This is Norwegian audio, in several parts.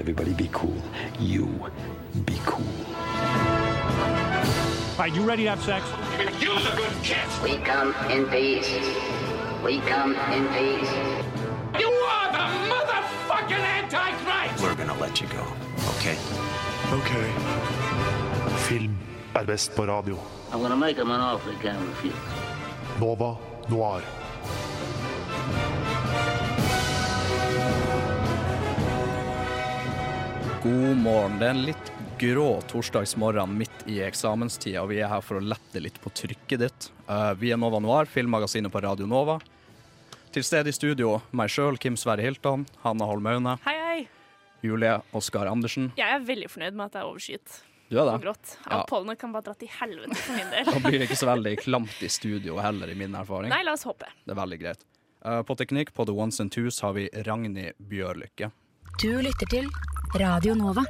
Everybody be cool. You be cool. All right, you ready to have sex? Use a good kiss. We come in peace. We come in peace. You are the motherfucking Antichrist! We're gonna let you go, okay? Ok. Film er best på radio. Nova Noir. God morgen. Det er en litt grå torsdagsmorgen midt i eksamenstida, og vi er her for å lette litt på trykket ditt. Eh, vi er Nova Noir, filmmagasinet på Radio Nova. Til stede i studio meg sjøl, Kim Sverre Hilton, Hanna Holm Aune, hei. Julie Oskar Andersen. Jeg er veldig fornøyd med at det er overskyet Du er og det? grått. Ja. Ja. Pollenet kan bare dra til helvete for min del. Da blir det ikke så veldig klamt i studio heller, i min erfaring. Nei, la oss håpe. Det er veldig greit. Eh, på teknikk på The Ones and Twos har vi Ragnhild Bjørlykke. Du lytter til Radio Nova.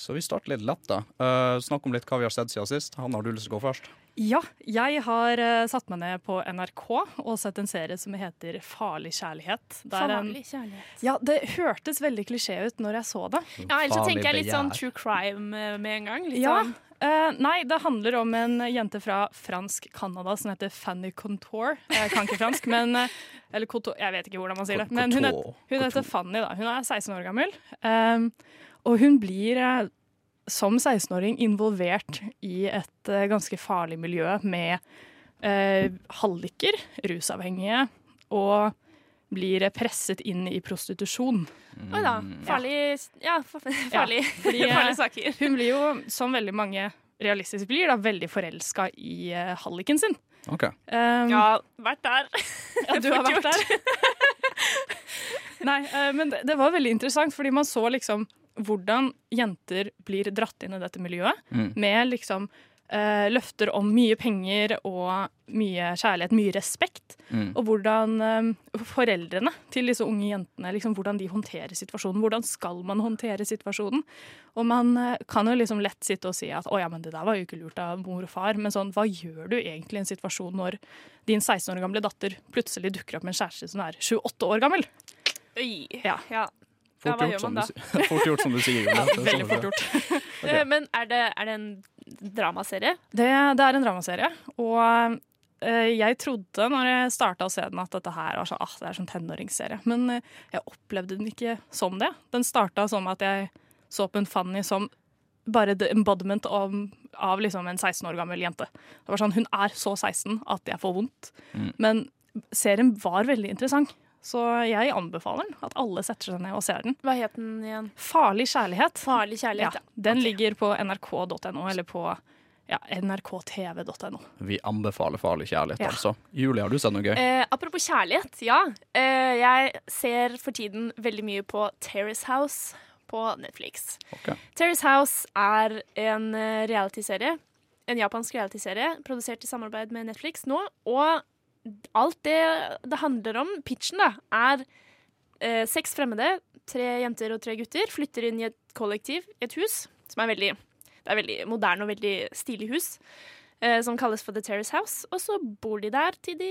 Så vi starter litt lett, da. Uh, snakk om litt hva vi har sett siden sist. Han har du lyst til å gå først? Ja, jeg har uh, satt meg ned på NRK og sett en serie som heter Farlig kjærlighet. En- Farlig kjærlighet. Ja, det hørtes veldig klisjé ut når jeg så det. Ja, ellers så tenker jeg litt sånn true crime med en gang. Litt Ja, sånn. Uh, nei, det handler om en jente fra fransk Canada som heter Fanny Contour. Jeg kan ikke fransk, men eh, Eller Couture, jeg vet ikke hvordan man sier det. Men hun, het, hun heter Fanny, da. Hun er 16 år gammel. Uh, og hun blir som 16-åring involvert i et eh, ganske farlig miljø med uh, halliker, rusavhengige, og blir presset inn i prostitusjon. Oi da. Farlig Ja, fa- farlig, fordi, eh, farlige saker. Hun blir jo, som veldig mange realistisk blir, da, veldig forelska i uh, halliken sin. OK. Um, Ja, vært der. ja, du har vært der. Nei, uh, men det, det var veldig interessant, fordi man så liksom hvordan jenter blir dratt inn i dette miljøet, Mm. med liksom eh, løfter om mye penger og mye kjærlighet, mye respekt. Mm. Og hvordan eh, foreldrene til disse unge jentene liksom, hvordan de håndterer situasjonen. Hvordan skal man håndtere situasjonen? Og man eh, kan jo liksom lett sitte og si at å ja, men det der var jo ikke lurt av mor og far. Men sånn, hva gjør du egentlig i en situasjon når din 16 år gamle datter plutselig dukker opp med en kjæreste som er 28 år gammel? Oi. Ja. Ja. Fort, hva gjort, gjør som man du, fort gjort, som du sier. ja, Det Veldig sånn fort gjort. okay. Men er det, er det en dramaserie? Det, det er en dramaserie, og eh, jeg trodde når jeg starta å se den at dette her var sånn, ah, det er sånn tenåringsserie, men eh, jeg opplevde den ikke som det. Den starta som at jeg så på en Fanny som bare the embodiment av, av liksom en 16 år gammel jente. Det var sånn, Hun er så 16 at jeg får vondt. Mm. Men serien var veldig interessant, så jeg anbefaler den. At alle setter seg ned og ser den. Hva het den igjen? Farlig kjærlighet. Farlig kjærlighet. Ja. den ligger på nrk.no, eller på ja, nrktv.no. Vi anbefaler farlig kjærlighet, Ja. altså. Julie, har du sett noe gøy? Eh, apropos kjærlighet, ja. Eh, jeg ser for tiden veldig mye på Terrace House på Netflix. Okay. Terrace House er en eh, realityserie. En japansk realityserie produsert i samarbeid med Netflix nå. Og alt det det handler om, pitchen, da, er eh, seks fremmede, tre jenter og tre gutter, flytter inn i et kollektiv, et hus, som er veldig Det er veldig moderne og veldig stilig hus. eh, som kalles for The Terrace House. Og så bor de der til de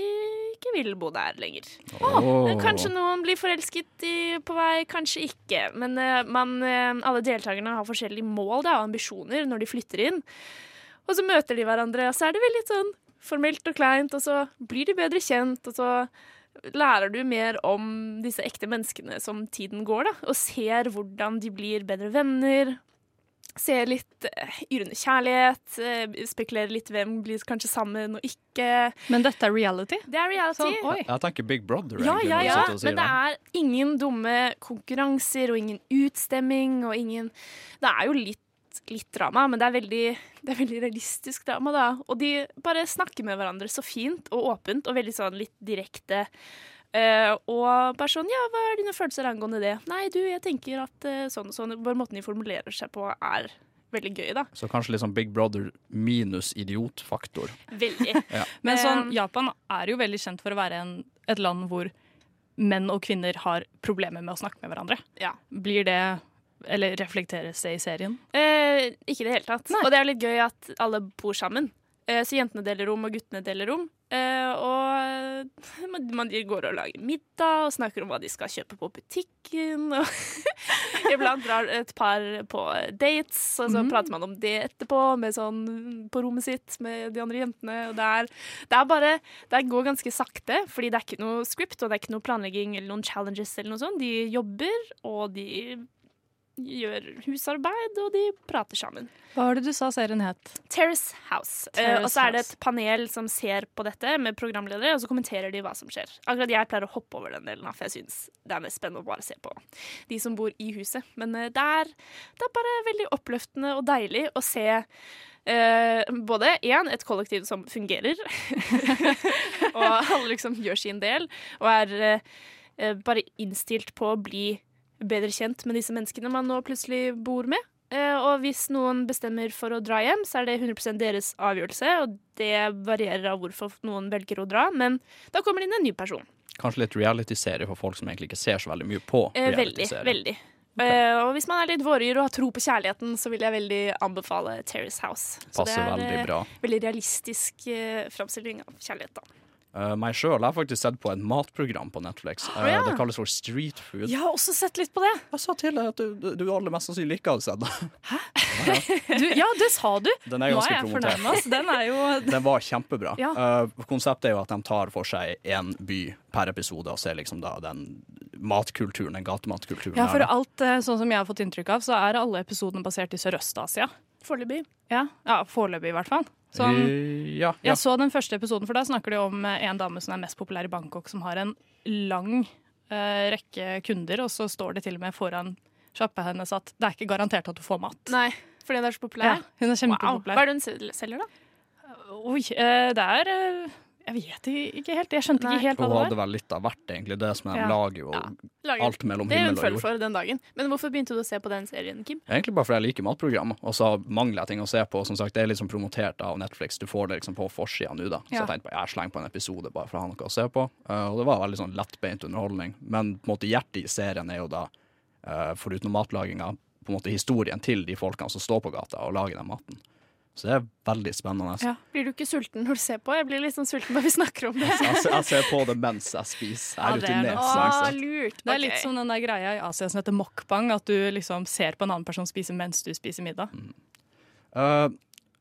ikke vil bo der lenger. Oh. Kanskje noen blir forelsket i, på vei, kanskje ikke. Men eh, man, alle deltakerne har forskjellige mål da, og ambisjoner når de flytter inn. Og så møter de hverandre, og så er det veldig sånn formelt og kleint, og så blir de bedre kjent, og så lærer du mer om disse ekte menneskene som tiden går, da, og ser hvordan de blir bedre venner. Ser litt eh, yrende kjærlighet, eh, spekulerer litt hvem blir kanskje sammen og ikke. Men dette er reality? Det er reality. Sånn, oi. Jeg tenker Big Brother. Ja, ja, ja, men det er ingen dumme konkurranser og ingen utstemming og ingen Det er jo litt, litt drama, men det er, veldig, det er veldig realistisk drama, da. Og de bare snakker med hverandre så fint og åpent og veldig sånn litt direkte. Uh, og bare sånn Ja, hva er dine følelser angående det? Nei, du, jeg tenker at uh, sånn og sånn. Bare måten de formulerer seg på, er veldig gøy, da. Så kanskje sånn Big Brother minus idiotfaktor. Veldig. Ja. Men sånn, Um, Japan er jo veldig kjent for å være en, et land hvor menn og kvinner har problemer med å snakke med hverandre. Ja. Blir det Eller reflekteres det i serien? Eh, ikke i det hele tatt. Nei. Og det er litt gøy at alle bor sammen. Eh, så jentene deler rom, og guttene deler rom. Eh, og man, man går og lager middag og snakker om hva de skal kjøpe på butikken. Og iblant drar et par på dates, og så prater man om det etterpå med sånn, på rommet sitt med de andre jentene. Og det, er, det er bare Det går ganske sakte, fordi det er ikke noe script og det er ikke noe planlegging eller noen challenges. eller noe sånt. De jobber, og de gjør husarbeid, og de prater sammen. Hva var det du sa serien het? Terrace House. Terrace uh, og så er det et panel som ser på dette med programledere, og så kommenterer de hva som skjer. Akkurat jeg pleier å hoppe over den delen, for jeg syns det er mest spennende å bare se på de som bor i huset. Men uh, det, er, det er bare veldig oppløftende og deilig å se uh, både én, et kollektiv som fungerer, og alle liksom gjør sin del, og er eh, eh, bare innstilt på å bli bedre kjent med disse menneskene man nå plutselig bor med. Eh, Og hvis noen bestemmer for å dra hjem, så er det 100% deres avgjørelse, og det varierer av hvorfor noen velger å dra, men da kommer det inn en ny person. Kanskje litt reality-serie for folk som egentlig ikke ser så veldig mye på Eh, veldig, veldig. Okay. og hvis man er litt våryr og har tro på kjærligheten, så vil jeg veldig anbefale Terrace House. Så Passer veldig eh, bra. veldig realistisk eh, framstilling av kjærlighet, da. Uh, meg sjøl har faktisk sett på et matprogram på Netflix. Uh, ja. Det kalles for Street Food. Jeg har også sett litt på det. Jeg sa til deg at du, du, du aller mest sannsynlig ikke hadde sett Hæ? Du, ja, det sa du. Den er Nå ganske er jeg promotert. fornærma. altså. Den er jo Den var kjempebra. Ja. Uh, konseptet er jo at de tar for seg én by per episode og ser liksom da den matkulturen, den gatematkulturen. Ja, for alt eh, sånn som jeg har fått inntrykk av, så er alle episodene basert i Sørøst-Asia. Foreløpig. Ja, ja foreløpig i hvert fall. Sånn, ja, ja. jeg så den første episoden, for da snakker de om eh, en dame som er mest populær i Bangkok, som har en lang uh, rekke kunder, og så står det til og med foran sjappa hennes at det er ikke garantert at du får mat. Nei, fordi den er så populær. Ja, hun er Wow. Hva er det hun selger, da? Oi, uh, det er eh, Jeg vet ikke helt. Jeg skjønte Nei. ikke helt hva det var. Hun hadde vel litt av hvert, egentlig. Det som de Ja. lager jo Ja. Lager. alt mellom Det er hun himmel og føler jord. for den dagen. Men hvorfor begynte du å se på den serien, Kim? Egentlig bare fordi jeg liker matprogram, og så mangler jeg ting å se på. Som sagt, Det er liksom promotert av Netflix, du får det liksom på forsida nå, da. Så Ja. jeg tenkte bare jeg slenger på en episode bare for å ha noe å se på. Uh, og det var veldig sånn lettbeint underholdning. Men på en måte hjertet i serien er jo da, uh, foruten matlaginga, på en måte historien til de folkene som står på gata og lager den maten. Så det er veldig spennende. Ja. Blir du ikke sulten når du ser på? Jeg blir litt sånn sulten når vi snakker om det. Jeg, ser, jeg ser på det mens jeg spiser. Jeg Ja, er det er rutinert. lurt. Det er litt litt som den der greia i Asia som heter mokbang, at du liksom ser på en annen person spise mens du spiser middag. Uh,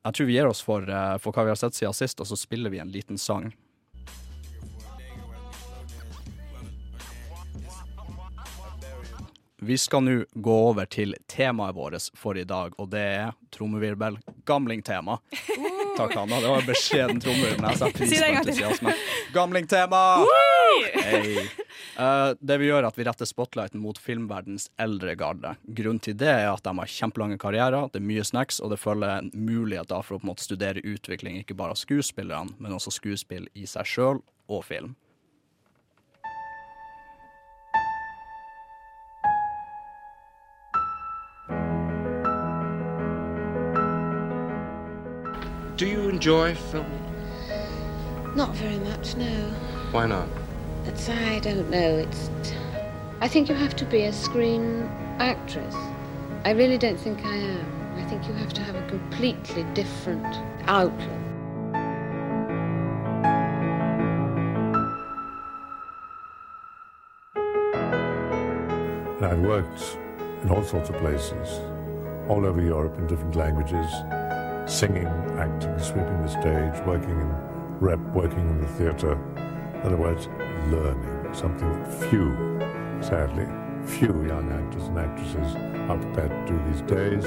jeg tror vi gir oss for, uh, for hva vi har sett siden sist, og så spiller vi en liten sang. Vi skal nå gå over til temaet vårt for i dag, og det er trommevirvel gamlingtema. Takk, Hanna. Det var beskjeden trommevirvel. Jeg setter pris på entusiasme. Gamlingtema! Hei. Eh, det vi gjør, er at vi retter spotlighten mot filmverdens eldre garde. Grunnen til det er at de har kjempelange karrierer, det er mye snacks, og det følger en mulighet da for å på en måte studere utvikling ikke bare av skuespillerne, men også skuespill i seg sjøl og film. Do you enjoy film? Not very much, no. Why not? It's, I don't know. It's. I think you have to be a screen actress. I really don't think I am. I think you have to have a completely different outlook. And I've worked in all sorts of places, all over Europe in different languages, singing, acting, sweeping the stage, working in rep, working in the theatre. In other words, learning, something that few, sadly, few young actors and actresses are prepared to do these days.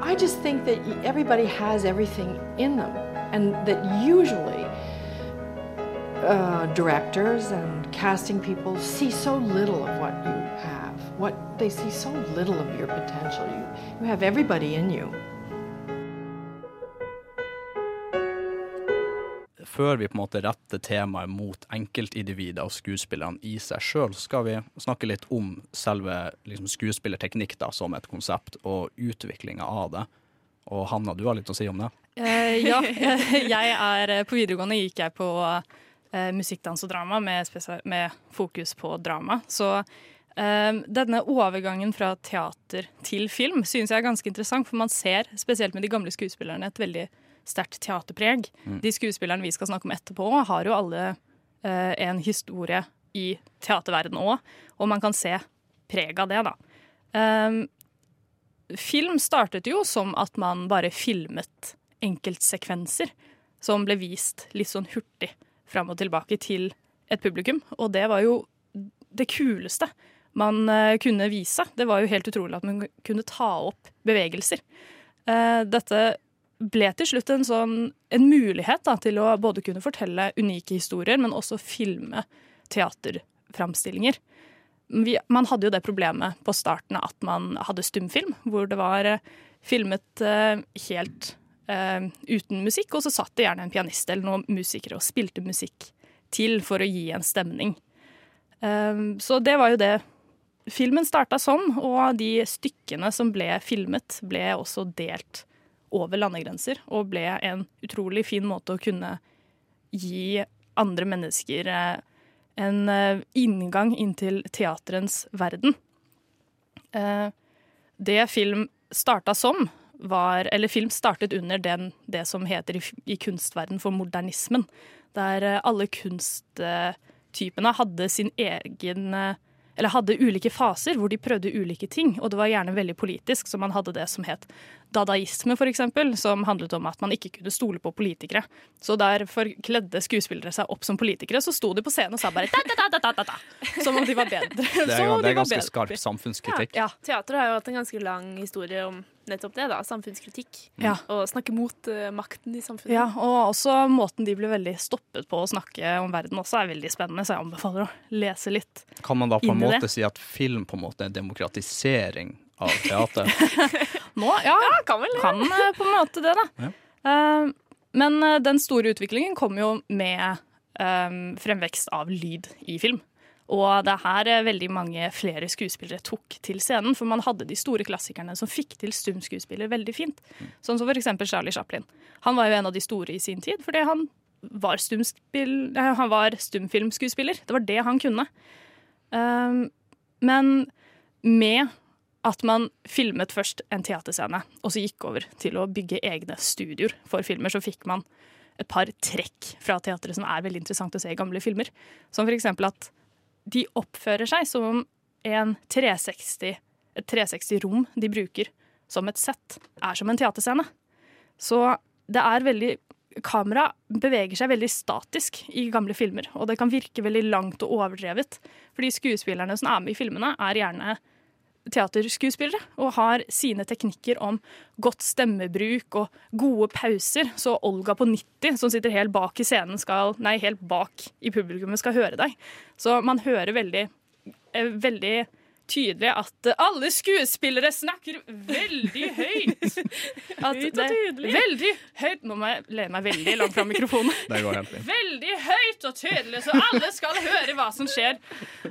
I just think that everybody has everything in them, and that usually uh, directors and casting people see so little of what. What they see so little of your potential. You, you have everybody in you. Før vi på en måte retter temaet mot enkeltindivider og skuespillerne i seg sjøl, skal vi snakke litt om selve liksom, skuespillerteknikk da, som et konsept, og utviklinga av det. Og Hanna, du har litt å si om det? Eh, ja, jeg er På videregående gikk jeg på eh, musikk, dans og drama med, med fokus på drama. Så eh, denne overgangen fra teater til film synes jeg er ganske interessant, for man ser, spesielt med de gamle skuespillerne, et veldig sterkt teaterpreg. Mm. De skuespillerne vi skal snakke om etterpå, har jo alle eh, en historie i teaterverdenen òg, og man kan se preg av det, da. Um, film startet jo som at man bare filmet enkeltsekvenser som ble vist litt sånn hurtig fram og tilbake til et publikum. Og det var jo det kuleste man eh, kunne vise. Det var jo helt utrolig at man kunne ta opp bevegelser. Eh, dette ble til slutt en, sånn, en mulighet da, til å både kunne fortelle unike historier, men også filme teaterframstillinger. Man hadde jo det problemet på starten at man hadde stumfilm, hvor det var eh, filmet helt uh, uten musikk, og så satt det gjerne en pianist eller noen musikere og spilte musikk til for å gi en stemning. Uh, så det var jo det filmen starta sånn, og de stykkene som ble filmet, ble også delt over landegrenser, og ble en utrolig fin måte å kunne gi andre mennesker eh, en eh, inngang inn til teaterens verden. Eh, Det film starta som, var Eller film startet under den, det som heter i, i kunstverden for modernismen. Der alle kunsttypene hadde sin egen eller hadde ulike faser hvor de prøvde ulike ting, og det var gjerne veldig politisk. Så man hadde det som het dadaisme, eksempel, som handlet om at man ikke kunne stole på politikere. Så derfor kledde skuespillere seg opp som politikere, så sto de på scenen og sa bare da, da, da, da, da, da, som om de var bedre. Det er, det er ganske skarp samfunnskritikk. Ja, Teater har jo hatt en ganske lang historie om nettopp det. da, Samfunnskritikk. Ja. Og snakke mot uh, makten i samfunnet. Ja, og også måten de blir veldig stoppet på å snakke om verden også er veldig spennende, så jeg anbefaler å lese litt. Kan man da på en måte det. si at film på en måte er en demokratisering av teater? Nå, ja, kan vel kan eh, på en måte det, da. Ja. Eh, men den store utviklingen kom jo med um, fremvekst av lyd i film. Og det er her eh, veldig mange flere skuespillere tok til scenen, for man hadde de store klassikerne som fikk til stumskuespiller veldig fint. Sånn som eksempel Charlie Chaplin. Han var jo en av de store i sin tid, fordi han var, eh, han var stumfilmskuespiller. Det var det han kunne. Um, men med at man filmet først en teaterscene, og så gikk over til å bygge egne studioer for filmer, så fikk man et par trekk fra teatret som er veldig interessant å se i gamle filmer. Som eksempel at de oppfører seg som om en 360, et 360-rom de bruker som et sett, er som en teaterscene. Så det er veldig Kamera beveger seg veldig statisk i gamle filmer, og det kan virke veldig langt og overdrevet. Fordi skuespillerne som er med i filmene, er gjerne teaterskuespillere og har sine teknikker om godt stemmebruk og gode pauser. Så Olga på 90, som sitter helt bak i scenen, skal, nei, helt bak i publikummet, skal høre deg. Så man hører veldig, eh, veldig tydelig at alle skuespillere snakker veldig høyt. At Høyt og tydelig. Veldig høyt. Nå må jeg lene meg veldig langt fra mikrofonen. Det går helt fint. Veldig høyt og tydelig, så alle skal høre hva som skjer.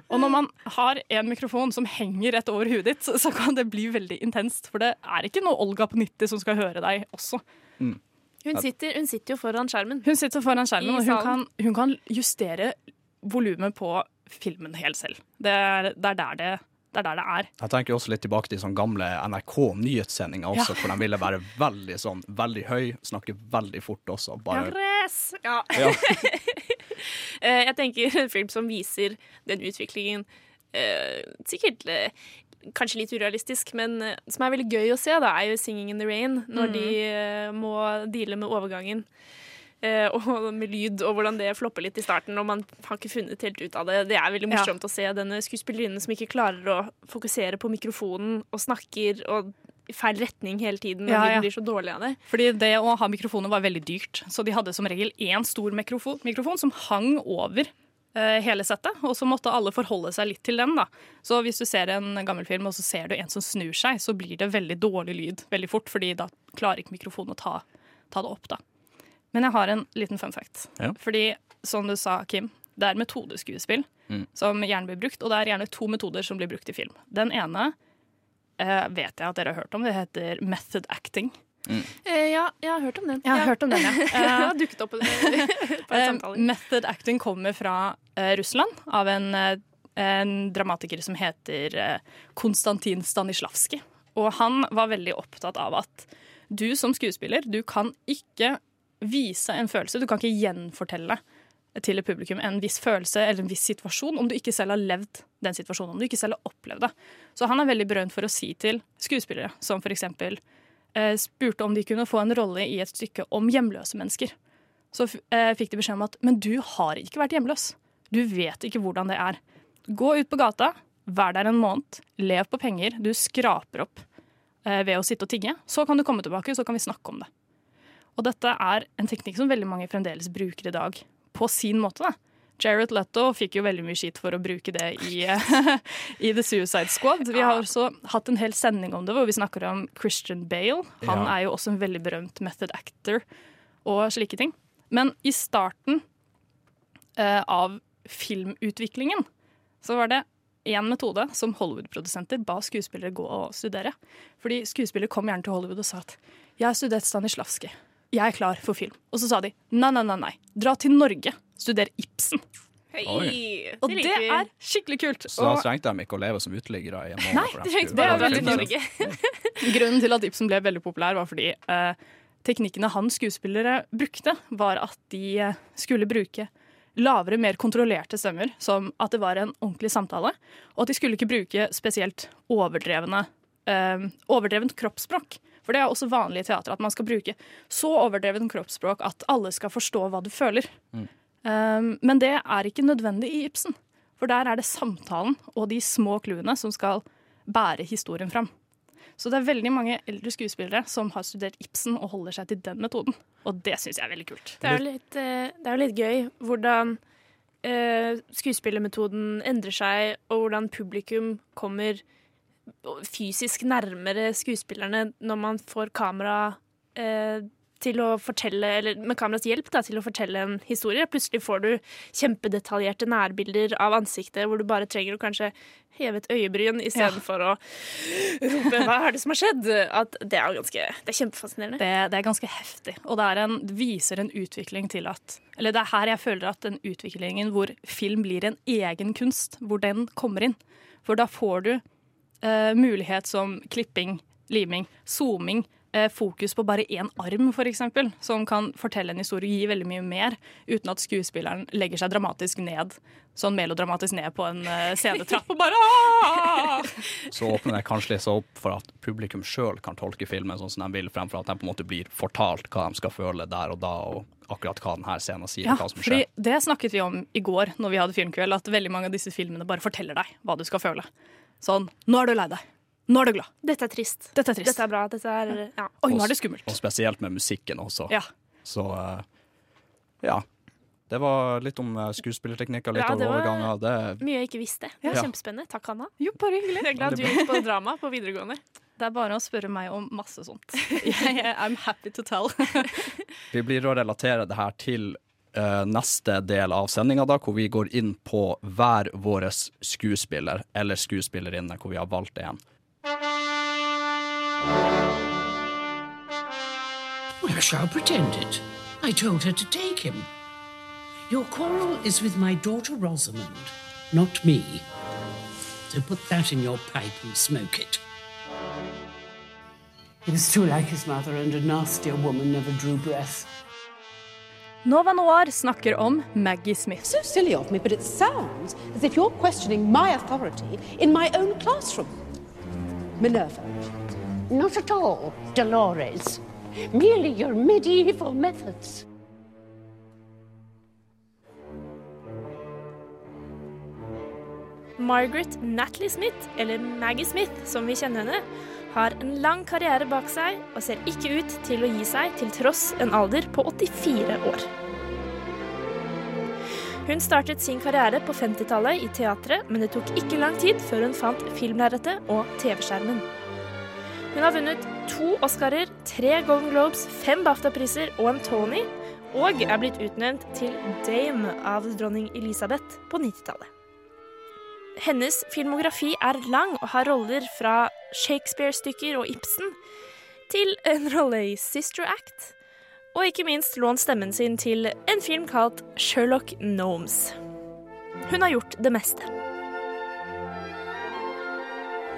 Og når man har en mikrofon som henger rett over huet ditt, så kan det bli veldig intenst. For det er ikke noe Olga på 90 som skal høre deg også. Hun sitter, hun sitter jo foran skjermen. Hun sitter foran skjermen, og hun kan, hun kan justere volumet på filmen helt selv. Det er, det er der det, det er der det er. Jeg tenker også litt tilbake til sånn gamle NRK-nyhetssendinger også, Ja. hvor de ville være veldig sånn, veldig høy, snakke veldig fort også. Bare! Ja. Ja. Eh, jeg tenker en film som viser den utviklingen eh, Sikkert eh, kanskje litt urealistisk, men som er veldig gøy å se, da, er jo 'Singing in the Rain'. Når mm. de må deale med overgangen. Eh, og med lyd, og hvordan det flopper litt i starten. Og man har ikke funnet helt ut av det. Det er veldig Ja. morsomt å se denne skuespillerinnen som ikke klarer å fokusere på mikrofonen og snakker og i feil retning hele tiden. Og Ja, ja. blir så dårlig av det. Fordi det å ha mikrofoner var veldig dyrt, så de hadde som regel én stor mikrofon, mikrofon som hang over eh, hele settet, og så måtte alle forholde seg litt til den. da. Så hvis du ser en gammel film og så ser du en som snur seg, så blir det veldig dårlig lyd veldig fort, fordi da klarer ikke mikrofonen å ta, ta det opp. da. Men jeg har en liten fun fact. Ja. Fordi som du sa, Kim, det er metodeskuespill Mm. som gjerne blir brukt, og det er gjerne to metoder som blir brukt i film. Den ene eh, vet jeg at dere har hørt om, det heter method acting. Eh, ja, jeg har hørt om den. Jeg har hørt om den, ja. Den har dukket opp på et par Eh, samtaler. method acting kommer fra eh, Russland, av en, eh, en dramatiker som heter eh, Konstantin Stanislavskij. Og han var veldig opptatt av at du som skuespiller, du kan ikke vise en følelse, du kan ikke gjenfortelle til et publikum en viss følelse eller en viss situasjon om du ikke selv har levd den situasjonen, om du ikke selv har opplevd det. Så han er veldig berømt for å si til skuespillere, som eksempel eh, spurte om de kunne få en rolle i et stykke om hjemløse mennesker så eh, fikk de beskjed om at men du har ikke vært hjemløs. Du vet ikke hvordan det er. Gå ut på gata, vær der en måned, lev på penger du skraper opp eh, ved å sitte og tigge. Så kan du komme tilbake, så kan vi snakke om det. Og dette er en teknikk som veldig mange fremdeles bruker i dag, på sin måte. da. Jared Leto fikk jo veldig mye skit for å bruke det i, i The Suicide Squad. Vi har også hatt en hel sending om det, hvor vi snakker om Christian Bale. Han Ja. er jo også en veldig berømt method actor og slike ting. Men i starten eh, av filmutviklingen så var det én metode som Hollywood-produsenter ba skuespillere gå og studere. Fordi skuespillere kom gjerne til Hollywood og sa at 'jeg har studert Stanislavskij, jeg er klar for film'. Og så sa de 'nei, nei, nei, nei, dra til Norge, studer Ibsen'. Hei, Og det det er skikkelig kult. Så da trengte de ikke å leve som uteliggere i en måned. Nei, det de de trengte skulle bare være å Norge. grunnen til at Ibsen ble veldig populær, var fordi eh, teknikkene hans skuespillere brukte, var at de eh, skulle bruke lavere, mer kontrollerte stemmer, som at det var en ordentlig samtale, og at de skulle ikke bruke spesielt overdrevne, eh, overdrevent kroppsspråk. For det er også vanlig i teater at man skal bruke så overdreven kroppsspråk at alle skal forstå hva du føler. Um, men det er ikke nødvendig i Ibsen. For der er det samtalen og de små clouene som skal bære historien fram. Så det er veldig mange eldre skuespillere som har studert Ibsen og holder seg til den metoden. Og det syns jeg er veldig kult. Det er jo litt, eh, det er jo litt gøy hvordan eh, skuespillermetoden endrer seg, og hvordan publikum kommer fysisk nærmere skuespillerne når man får kamera eh, til å fortelle, eller med kameras hjelp da, til å fortelle en historie. Plutselig får du kjempedetaljerte nærbilder av ansiktet hvor du bare trenger å kanskje heve et øyebryn istedenfor ja. å rope 'hva er det som har skjedd?' At det er ganske, det er kjempefascinerende. Det, det er ganske heftig. Og det, er en, det viser en utvikling til at Eller det er her jeg føler at den utviklingen hvor film blir en egen kunst, hvor den kommer inn. For da får du eh, mulighet som klipping, liming, zooming, eh, fokus på bare én arm, f.eks., som kan fortelle en historie og gi veldig mye mer, uten at skuespilleren legger seg dramatisk ned, sånn melodramatisk ned på en eh, scenetrapp og bare «Aah!» Så åpner det kanskje litt opp for at publikum sjøl kan tolke filmen sånn som de vil, fremfor at de på en måte blir fortalt hva de skal føle der og da, og akkurat hva denne scenen sier, Ja, hva som fordi skjer. det snakket vi om i går når vi hadde filmkveld, at veldig mange av disse filmene bare forteller deg hva du skal føle. Sånn, nå er du lei deg. Nå er du glad. Dette er trist. Dette er trist. Dette er bra. Dette er ja. Oi, nå er det skummelt. Og spesielt med musikken også. Ja. Så eh, ja. Det var litt om eh, skuespillerteknikker, litt Ja, det var- overganger. Det, Mye jeg ikke visste. Det var Ja. Kjempespennende. Takk, Hanna. Jo, bare hyggelig. Jeg er glad du gikk på drama på videregående. Det er bare å spørre meg om masse sånt. Jeg, I'm happy to tell. vi blir å relatere det her til Eh, neste del av sendinga, da, hvor vi går inn på hver vår skuespiller eller skuespillerinne, hvor vi har valgt en. Well, I shall pretend it. I told her to take him. Your quarrel is with my daughter Rosamond, not me. So put that in your pipe and smoke it. He was too like his mother, and a nastier woman never drew breath. Nova Noir snakker om Maggie Smith. So silly of me, but it sounds as if you're questioning my authority in my own classroom. Minerva. Not at all, Dolores. Merely your medieval methods. Margaret Natalie Smith, eller Maggie Smith som vi kjenner henne, har en lang karriere bak seg og ser ikke ut til å gi seg til tross en alder på 84 år. Hun startet sin karriere på 50-tallet i teatret, men det tok ikke lang tid før hun fant filmlerretet og TV-skjermen. Hun har vunnet to Oscarer, tre Golden Globes, fem BAFTA-priser og en Tony, og er blitt utnevnt til Dame av dronning Elisabeth på 90-tallet. Hennes filmografi er lang og har roller fra Shakespeare-stykker og Ibsen. til en rolle i Sister Act, og ikke minst lånt stemmen sin til en film kalt Sherlock Gnomes. Hun har gjort det meste.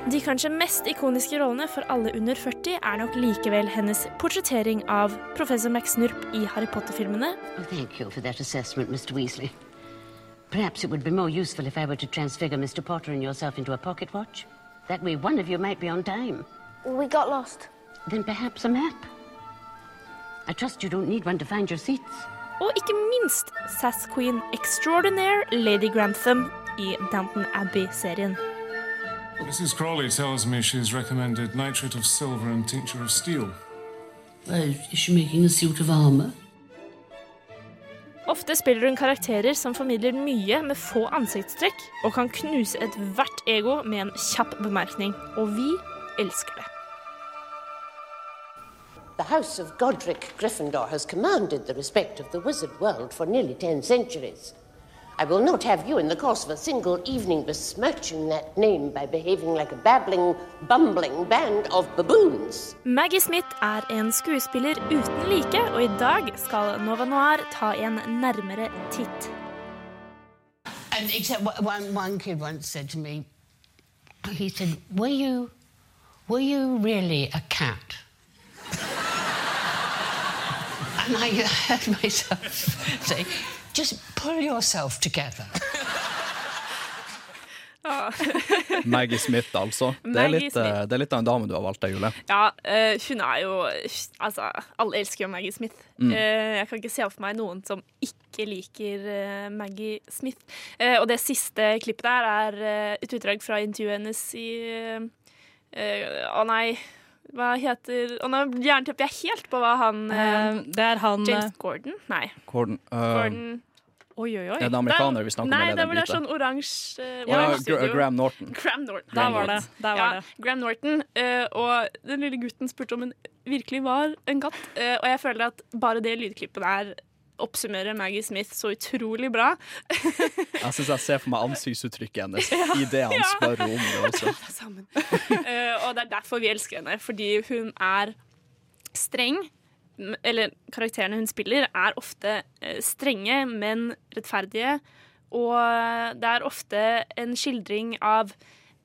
De kanskje mest ikoniske rollene for alle under 40 er nok likevel hennes portrettering av professor McSnurp i Harry Potter-filmene, Well, Perhaps it would be more useful if I were to transfigure Mr. Potter and yourself into a pocket watch. That way, one of you might be on time. We got lost. Then perhaps a map. I trust you don't need one to find your seats. og ikke minst Sass Queen Extraordinaire Lady Grantham i Downton Abbey-serien. Mrs. Crawley tells me she's recommended nitrate of silver and tincture of steel. Oh, is she making a suit of armour? Ofte spiller hun karakterer som formidler mye med få ansiktstrekk, og kan knuse ethvert ego med en kjapp bemerkning. Og vi elsker det. The House of Godric Gryffindor has commanded the respect of the wizard world for nearly ten centuries. I will not have you, in the course of a single evening, besmirching that name by behaving like a babbling, bumbling band of baboons. Maggie Smith er en skuespiller uten like, og i dag skal Nova Noir ta en nærmere titt. And except one- one, one kid once said to me, he said, Were you, were you really a cat? and I heard myself say, Just pull yourself together. Maggie Smith, altså. Det er, litt, Smith. eh, det er litt av en dame du har valgt deg, Julie. Ja, uh, hun er jo Altså, alle elsker jo Maggie Smith. Mm. Uh, jeg kan ikke se for meg noen som ikke liker uh, Maggie Smith. Eh, og det siste klippet der er et utdrag fra intervjuet hennes i Å nei, hva heter Og nå jerntepper jeg helt på hva han eh, Eh, det er han James eh, Gordon? Nei. Gordon, Uh, Gordon Oi, oi, oi. Er det amerikaner vi snakker om, Nei, eller er det det var det sånn oransje uh, Ja, studio. Graham Norton. Graham Norton. Der var det, der var ja, det. Graham Norton. Uh, og den lille gutten spurte om hun virkelig var en katt. Uh, og jeg føler at bare det lydklippet der oppsummerer Maggie Smith så utrolig bra. Jeg syns jeg ser for meg ansiktsuttrykket hennes Ja, i det han spør om det også. Eh, og det er derfor vi elsker henne, fordi hun er streng. Eller karakterene hun spiller, er ofte eh, strenge, men rettferdige. Og det er ofte en skildring av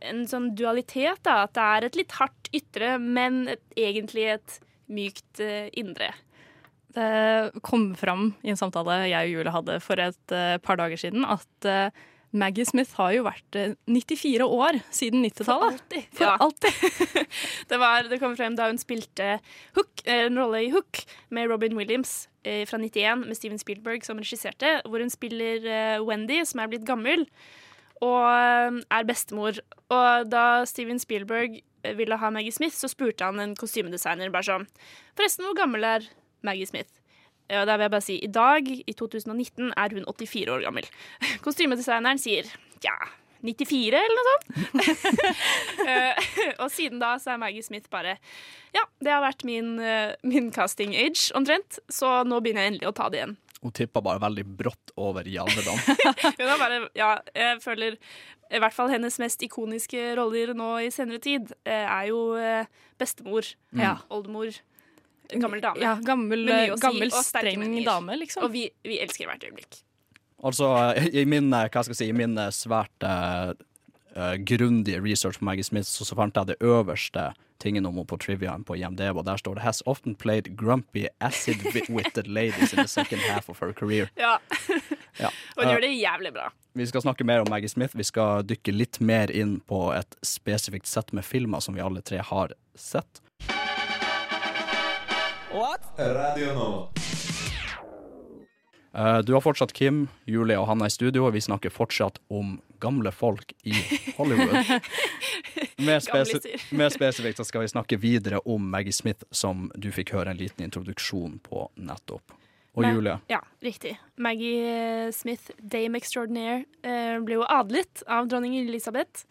en sånn dualitet, da. At det er et litt hardt ytre, men et, egentlig et mykt eh, indre. Det kom fram i en samtale jeg og Julie hadde for et eh, par dager siden, at eh, Maggie Smith har jo vært eh, 94 år siden 90-tallet. For Ja. alltid. det, var, det kom frem da hun spilte Hook, eh, en rolle i Hook med Robin Williams eh, fra 91 med Steven Spielberg som regisserte, hvor hun spiller eh, Wendy, som er blitt gammel, og eh, er bestemor. Og da Steven Spielberg eh, ville ha Maggie Smith, så spurte han en kostymedesigner bare sånn Forresten, hvor gammel er Maggie Smith? Og der vil jeg bare si, I dag, i 2019, er hun 84 år gammel. Kostymedesigneren sier ja, 94 eller noe sånt. Eh, og siden da så er Maggie Smith bare Ja, det har vært min, eh, min casting age omtrent, så nå begynner jeg endelig å ta det igjen. Hun tippa bare veldig brått over i alderdom. Er ja, jeg føler i hvert fall hennes mest ikoniske roller nå i senere tid eh, er jo bestemor. bestemor, Ja. oldemor, gammel dame. Ja, gammel, si, gammel streng dame, liksom. Og vi, vi elsker hvert øyeblikk. Altså, i min, eh, hva skal jeg si, i min eh, svært eh, eh, grundige research på Maggie Smith, så, så fant jeg det øverste tingen om henne på triviaen på IMDb, og der står det Has often played grumpy, acid-witted ladies in the second half of her career. Ja. Ja. Og hun gjør det jævlig bra. Vi skal snakke mer om Maggie Smith. Vi skal dykke litt mer inn på et spesifikt sett med filmer som vi alle tre har sett. Radio Nova. Eh, Du har fortsatt Kim, Julie og Hanna i studio, og vi snakker fortsatt om gamle folk i Hollywood. Mer, spesi mer spesifikt så skal vi snakke videre om Maggie Smith, som du fikk høre en liten introduksjon på nettopp. Og Men- Julie. Ja, riktig. Maggie eh, Smith, Dame Extraordinaire, eh, ble jo adlet av dronning Elisabeth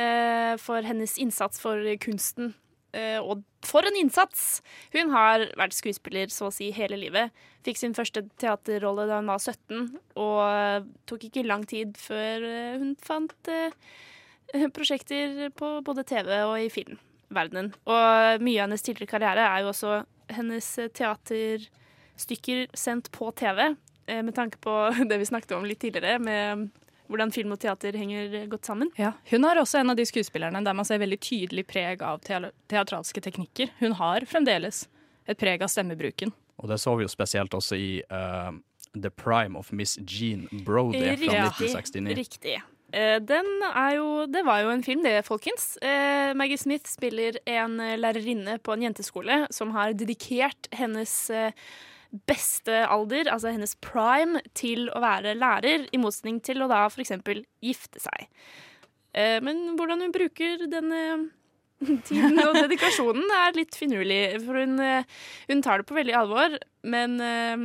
eh, for hennes innsats for kunsten. Eh, og for en innsats! Hun har vært skuespiller så å si hele livet. Fikk sin første teaterrolle da hun var 17, og eh, tok ikke lang tid før eh, hun fant prosjekter på både TV og i filmverdenen. Og mye av hennes tidligere karriere er jo også hennes teaterstykker sendt på TV, med tanke på det vi snakket om litt tidligere, med hvordan film og teater henger godt sammen. Ja, Hun er også en av de skuespillerne der man ser veldig tydelig preg av teatralske teknikker. Hun har fremdeles et preg av stemmebruken. Og det så vi jo spesielt også i uh, The Prime of Miss Jean Brody fra Riktig. 1969. Riktig. Eh, Den er jo, det var jo en film, det, folkens. Eh, Maggie Smith spiller en lærerinne på en jenteskole som har dedikert hennes eh, beste alder, altså hennes prime, til å være lærer, i motsetning til å da f.eks. gifte seg. Eh, Men hvordan hun bruker denne tiden og dedikasjonen er litt finurlig, for hun, eh, hun tar det på veldig alvor. Men øh,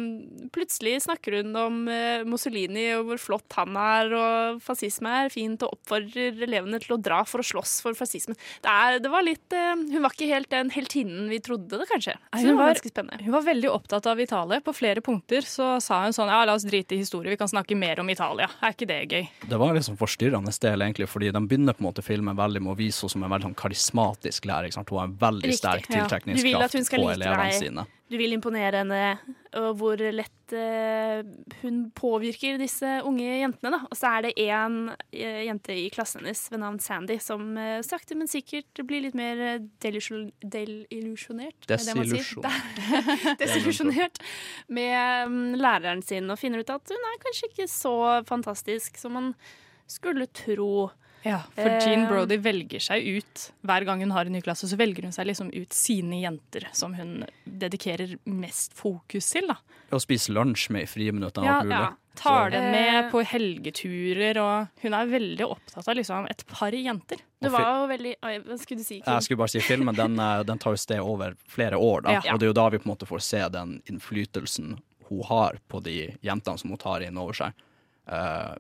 plutselig snakker hun om øh, Mussolini og hvor flott han er, og fascisme er fint, og oppfordrer elevene til å dra for å slåss for fascismen. Det, er, det var litt øh, Hun var ikke helt den heltinnen vi trodde det, kanskje. Så Hun var var, ganske spennende. hun var veldig opptatt av Italia. På flere punkter så sa hun sånn ja, la oss drite i historie, vi kan snakke mer om Italia. Er ikke det gøy? Det var liksom forstyrrende del, egentlig, fordi de begynner på en måte filmen veldig med å vise henne som en veldig sånn karismatisk lærer. Ikke sant? Hun har en veldig Riktig, sterk ja. Du vil at tiltrekningskraft ja. på elevene deg. sine. Du vil imponere henne, og hvor lett eh, hun påvirker disse unge jentene. Da. Og så er det én eh, jente i klassen hennes ved navn Sandy som eh, sakte, men sikkert blir litt mer eh, desillusjonert. er? Desillusjon. Desillusjonert med um, læreren sin, og finner ut at hun er kanskje ikke så fantastisk som man skulle tro. Ja, for Jean Eh, Brody velger seg ut hver gang hun har en ny klasse, så velger hun seg liksom ut sine jenter som hun dedikerer mest fokus til. da. Å spise lunsj med i friminuttene Ja, og ja. Tar det dem med på helgeturer, og hun er veldig opptatt av liksom et par jenter. Det var jo veldig Oi, hva skulle du si? Kim? Jeg skulle bare si Filmen den, eh, den tar jo sted over flere år, da. Ja. og det er jo da vi på en måte får se den innflytelsen hun har på de jentene som hun tar inn over seg. Eh,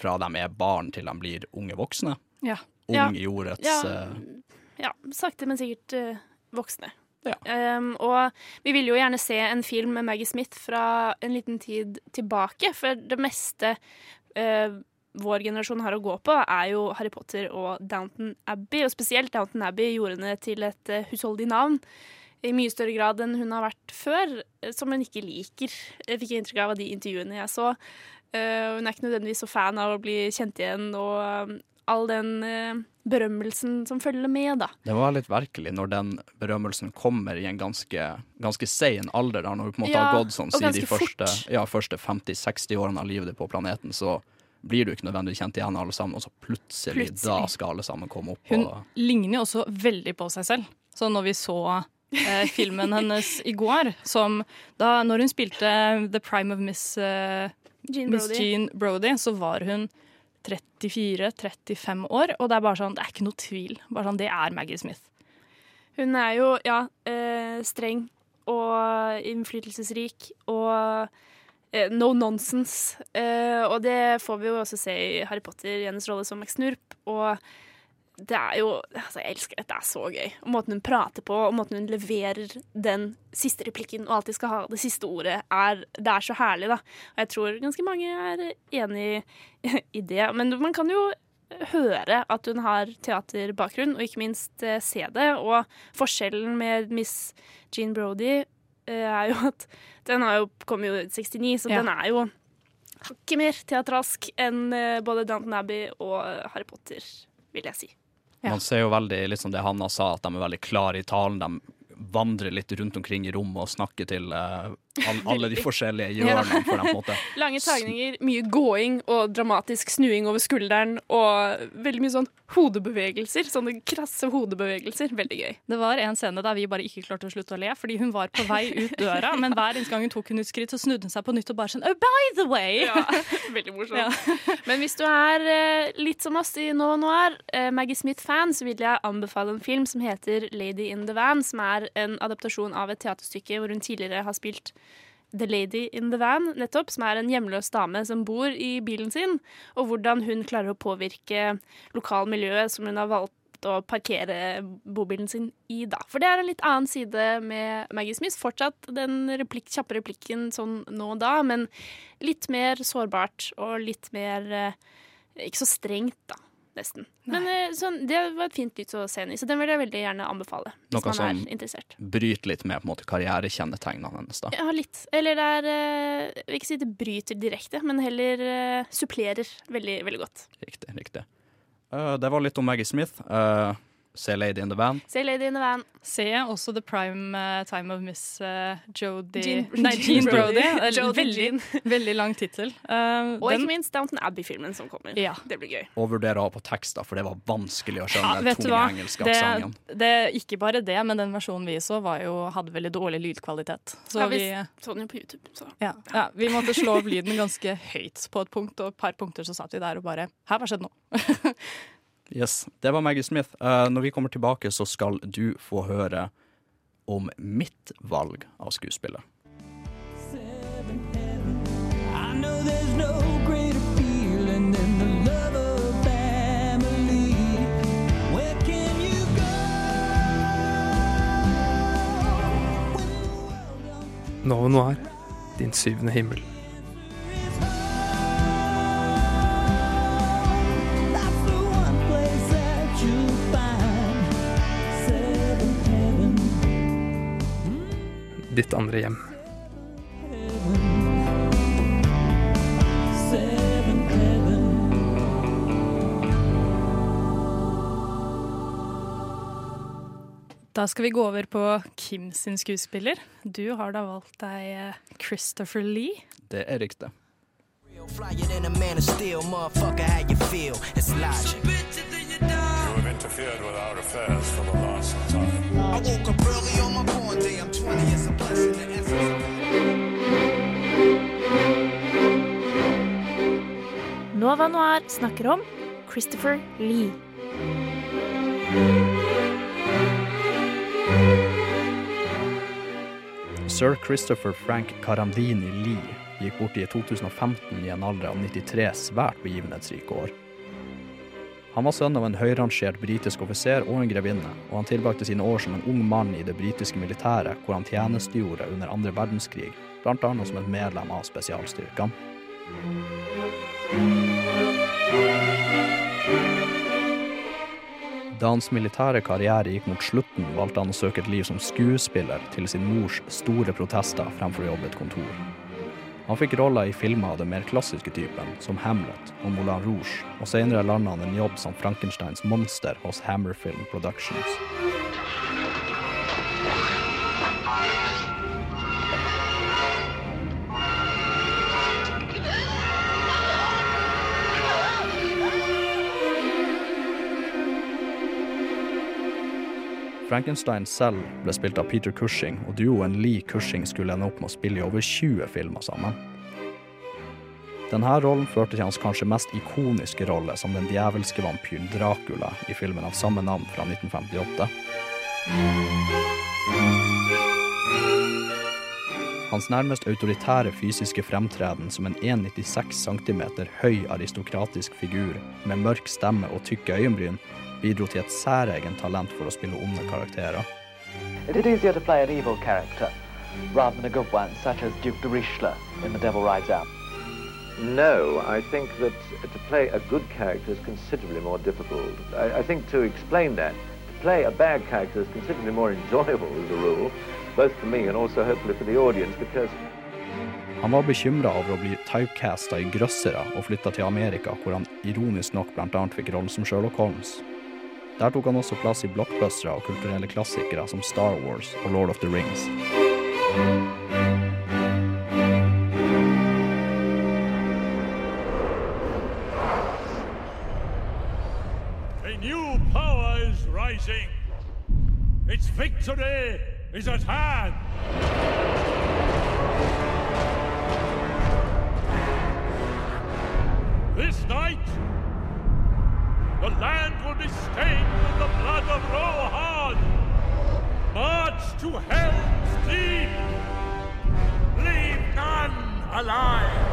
fra de er barn til de blir unge voksne. Ja. Ung i ordets Ja. eh, Ja, sakte, men sikkert uh, voksne. Um, og vi vil jo gjerne se en film med Maggie Smith fra en liten tid tilbake, for det meste uh, vår generasjon har å gå på, er jo Harry Potter og Downton Abbey. Og spesielt Downton Abbey gjorde henne til et uh, husholdig navn. I mye større grad enn hun har vært før, som hun ikke liker. Jeg fikk inntrykk av av de intervjuene jeg så. Eh, hun er ikke nødvendigvis så fan av å bli kjent igjen, og um, all den uh, berømmelsen som følger med, da. Det var litt virkelig når den berømmelsen kommer i en ganske, ganske sein alder, da, når du på en måte Ja, har gått sånn siden de første, ja, første 50-60 årene av livet ditt på planeten, så blir du ikke nødvendigvis kjent igjen alle sammen, og så plutselig, Plutselig. da skal alle sammen komme opp Hun og ligner jo også veldig på seg selv. Så når vi så eh, filmen hennes i går, som da når hun spilte The Prime of Miss, eh, Jean Miss Jean Brody, så var hun 34-35 år, og det er bare sånn, det er ikke noe tvil. Bare sånn, Det er Maggie Smith. Hun er jo, ja, eh, streng og innflytelsesrik og eh, no nonsense. Eh, og det får vi jo også se i Harry Potter i hennes rolle som McSnurp. Og det er jo altså Jeg elsker dette. Det er så gøy. Og måten hun prater på, og måten hun leverer den siste replikken og alltid skal ha det siste ordet, er, det er så herlig, da. Og jeg tror ganske mange er enig i det. Men man kan jo høre at hun har teaterbakgrunn, og ikke minst eh, se det. Og forskjellen med Miss Jean Brody eh, er jo at den har jo, kom jo i 69, så Ja. den er jo hakket mer teatralsk enn eh, både Downton Abbey og Harry Potter, vil jeg si. Man ser jo veldig liksom det Hanna sa, at de er veldig klare i talen. De vandrer litt rundt omkring i rommet og snakke til uh, all, alle de forskjellige hjørnene. For dem, på måte. Lange tagninger, mye gåing og dramatisk snuing over skulderen, og veldig mye sånn hodebevegelser. Sånne krasse hodebevegelser. Veldig gøy. Det var en scene der vi bare ikke klarte å slutte å le, fordi hun var på vei ut døra, men hver eneste gang hun tok hun et skritt, så snudde hun seg på nytt og bare sånn Oh, by the way! Ja, veldig morsomt. Men hvis du er eh, litt som oss i Nova Noir, eh, Maggie Smith-fan, så vil jeg anbefale en film som heter Lady in the Van, som er en adaptasjon av et teaterstykke hvor hun tidligere har spilt The Lady in the Van, nettopp, som er en hjemløs dame som bor i bilen sin, og hvordan hun klarer å påvirke lokalmiljøet som hun har valgt å parkere bobilen sin i, da. For det er en litt annen side med Maggie Smith. Fortsatt den replik, kjappe replikken sånn nå og da, men litt mer sårbart og litt mer eh, Ikke så strengt, da. Nesten. Men eh, sånn, det var et fint lys å se henne i, så den vil jeg veldig gjerne anbefale. Hvis Noe man som er interessert. bryter litt med på en måte karrierekjennetegnene hennes. da. Ja, litt. Eller det er eh, Jeg vil ikke si det bryter direkte, men heller eh, supplerer veldig, veldig godt. Riktig. riktig. Uh, det var litt om Maggie Smith. Eh, Se Lady in the Van. Se Lady in the Van. Se også The Prime uh, Time of Miss uh, Jodie Jean- Nei, Jean Jean Brody. Brody. Eh, veldig, veldig lang tittel. Uh, Og den- ikke minst Downton Abbey-filmen som kommer. Ja. Det blir gøy. Og vurdere å ha på tekster, for det var vanskelig å Ja, skjønne den vet tunge engelske aksenten. det, ikke bare det, men den versjonen vi så, var jo, hadde veldig dårlig lydkvalitet. Så ja, vi vi, så den jo på YouTube. Så. ja, ja, vi måtte slå opp lyden ganske høyt på et punkt, og et par punkter så satt vi der og bare Her, hva skjedde nå? Yes, Det var Maggie Smith. Eh, når vi kommer tilbake, så skal du få høre om mitt valg av skuespiller. Nå Nova Noir, din syvende himmel. Ditt andre hjem. Da skal vi gå over på Kim sin skuespiller. Du har da valgt deg eh, Christopher Lee. Det er riktig. Flyer than a man of steel, motherfucker, how you feel? It's logic. Interfered with our affairs for the last time. I woke up early on my born day. I'm 20, it's a blessing. The essence Nova Noir snakker om Christopher Lee. Sir Christopher Frank Carandini Lee gikk bort i 2015 i en alder av 93 svært begivenhetsrike år. Han var sønn av en høyrangert britisk offiser og en grevinne, og han tilbrakte sine år som en ung mann i det britiske militæret, hvor han tjenestegjorde under andre verdenskrig, annet som et medlem av spesialstyrkene. Da hans militære karriere gikk mot slutten, valgte han å søke et liv som skuespiller til sin mors store protester fremfor å jobbe et kontor. Han fikk roller i filmer av den mer klassiske typen, som Hamlet og Moulin Rouge, og senere landet han en jobb som Frankensteins monster hos Hammerfilm Productions. Frankenstein selv ble spilt av Peter Cushing, og duoen Lee Cushing skulle ende opp med å spille i over 20 filmer sammen. Denne rollen førte til hans kanskje mest ikoniske rolle som den djevelske vampyren Dracula i filmen av samme navn fra 1958. Hans nærmest autoritære fysiske fremtreden som en 1,96 cm høy aristokratisk figur med mørk stemme og tykke øyenbryn bidro til et særegent talent for å spille onde karakterer. Is easier to play an evil character rather than a good one, such as Duke de Richelieu in The Devil Rides Out? No, I think that to play a good character is considerably more difficult. I, I think to explain that, to play a bad character is considerably more enjoyable as a rule, both for me and also hopefully for the audience, because Han var bekymra over å bli typecasta i grøssere og flytta til Amerika, hvor han ironisk nok bl.a. fikk rollen som Sherlock Holmes. Der tok han også plass i blockbustere og kulturelle klassikere som Star Wars og Lord of the Rings. A new power is rising. Its victory is at hand. This night, the land will be stained with the blood of Rohan. March to Helm's Deep. Leave none alive.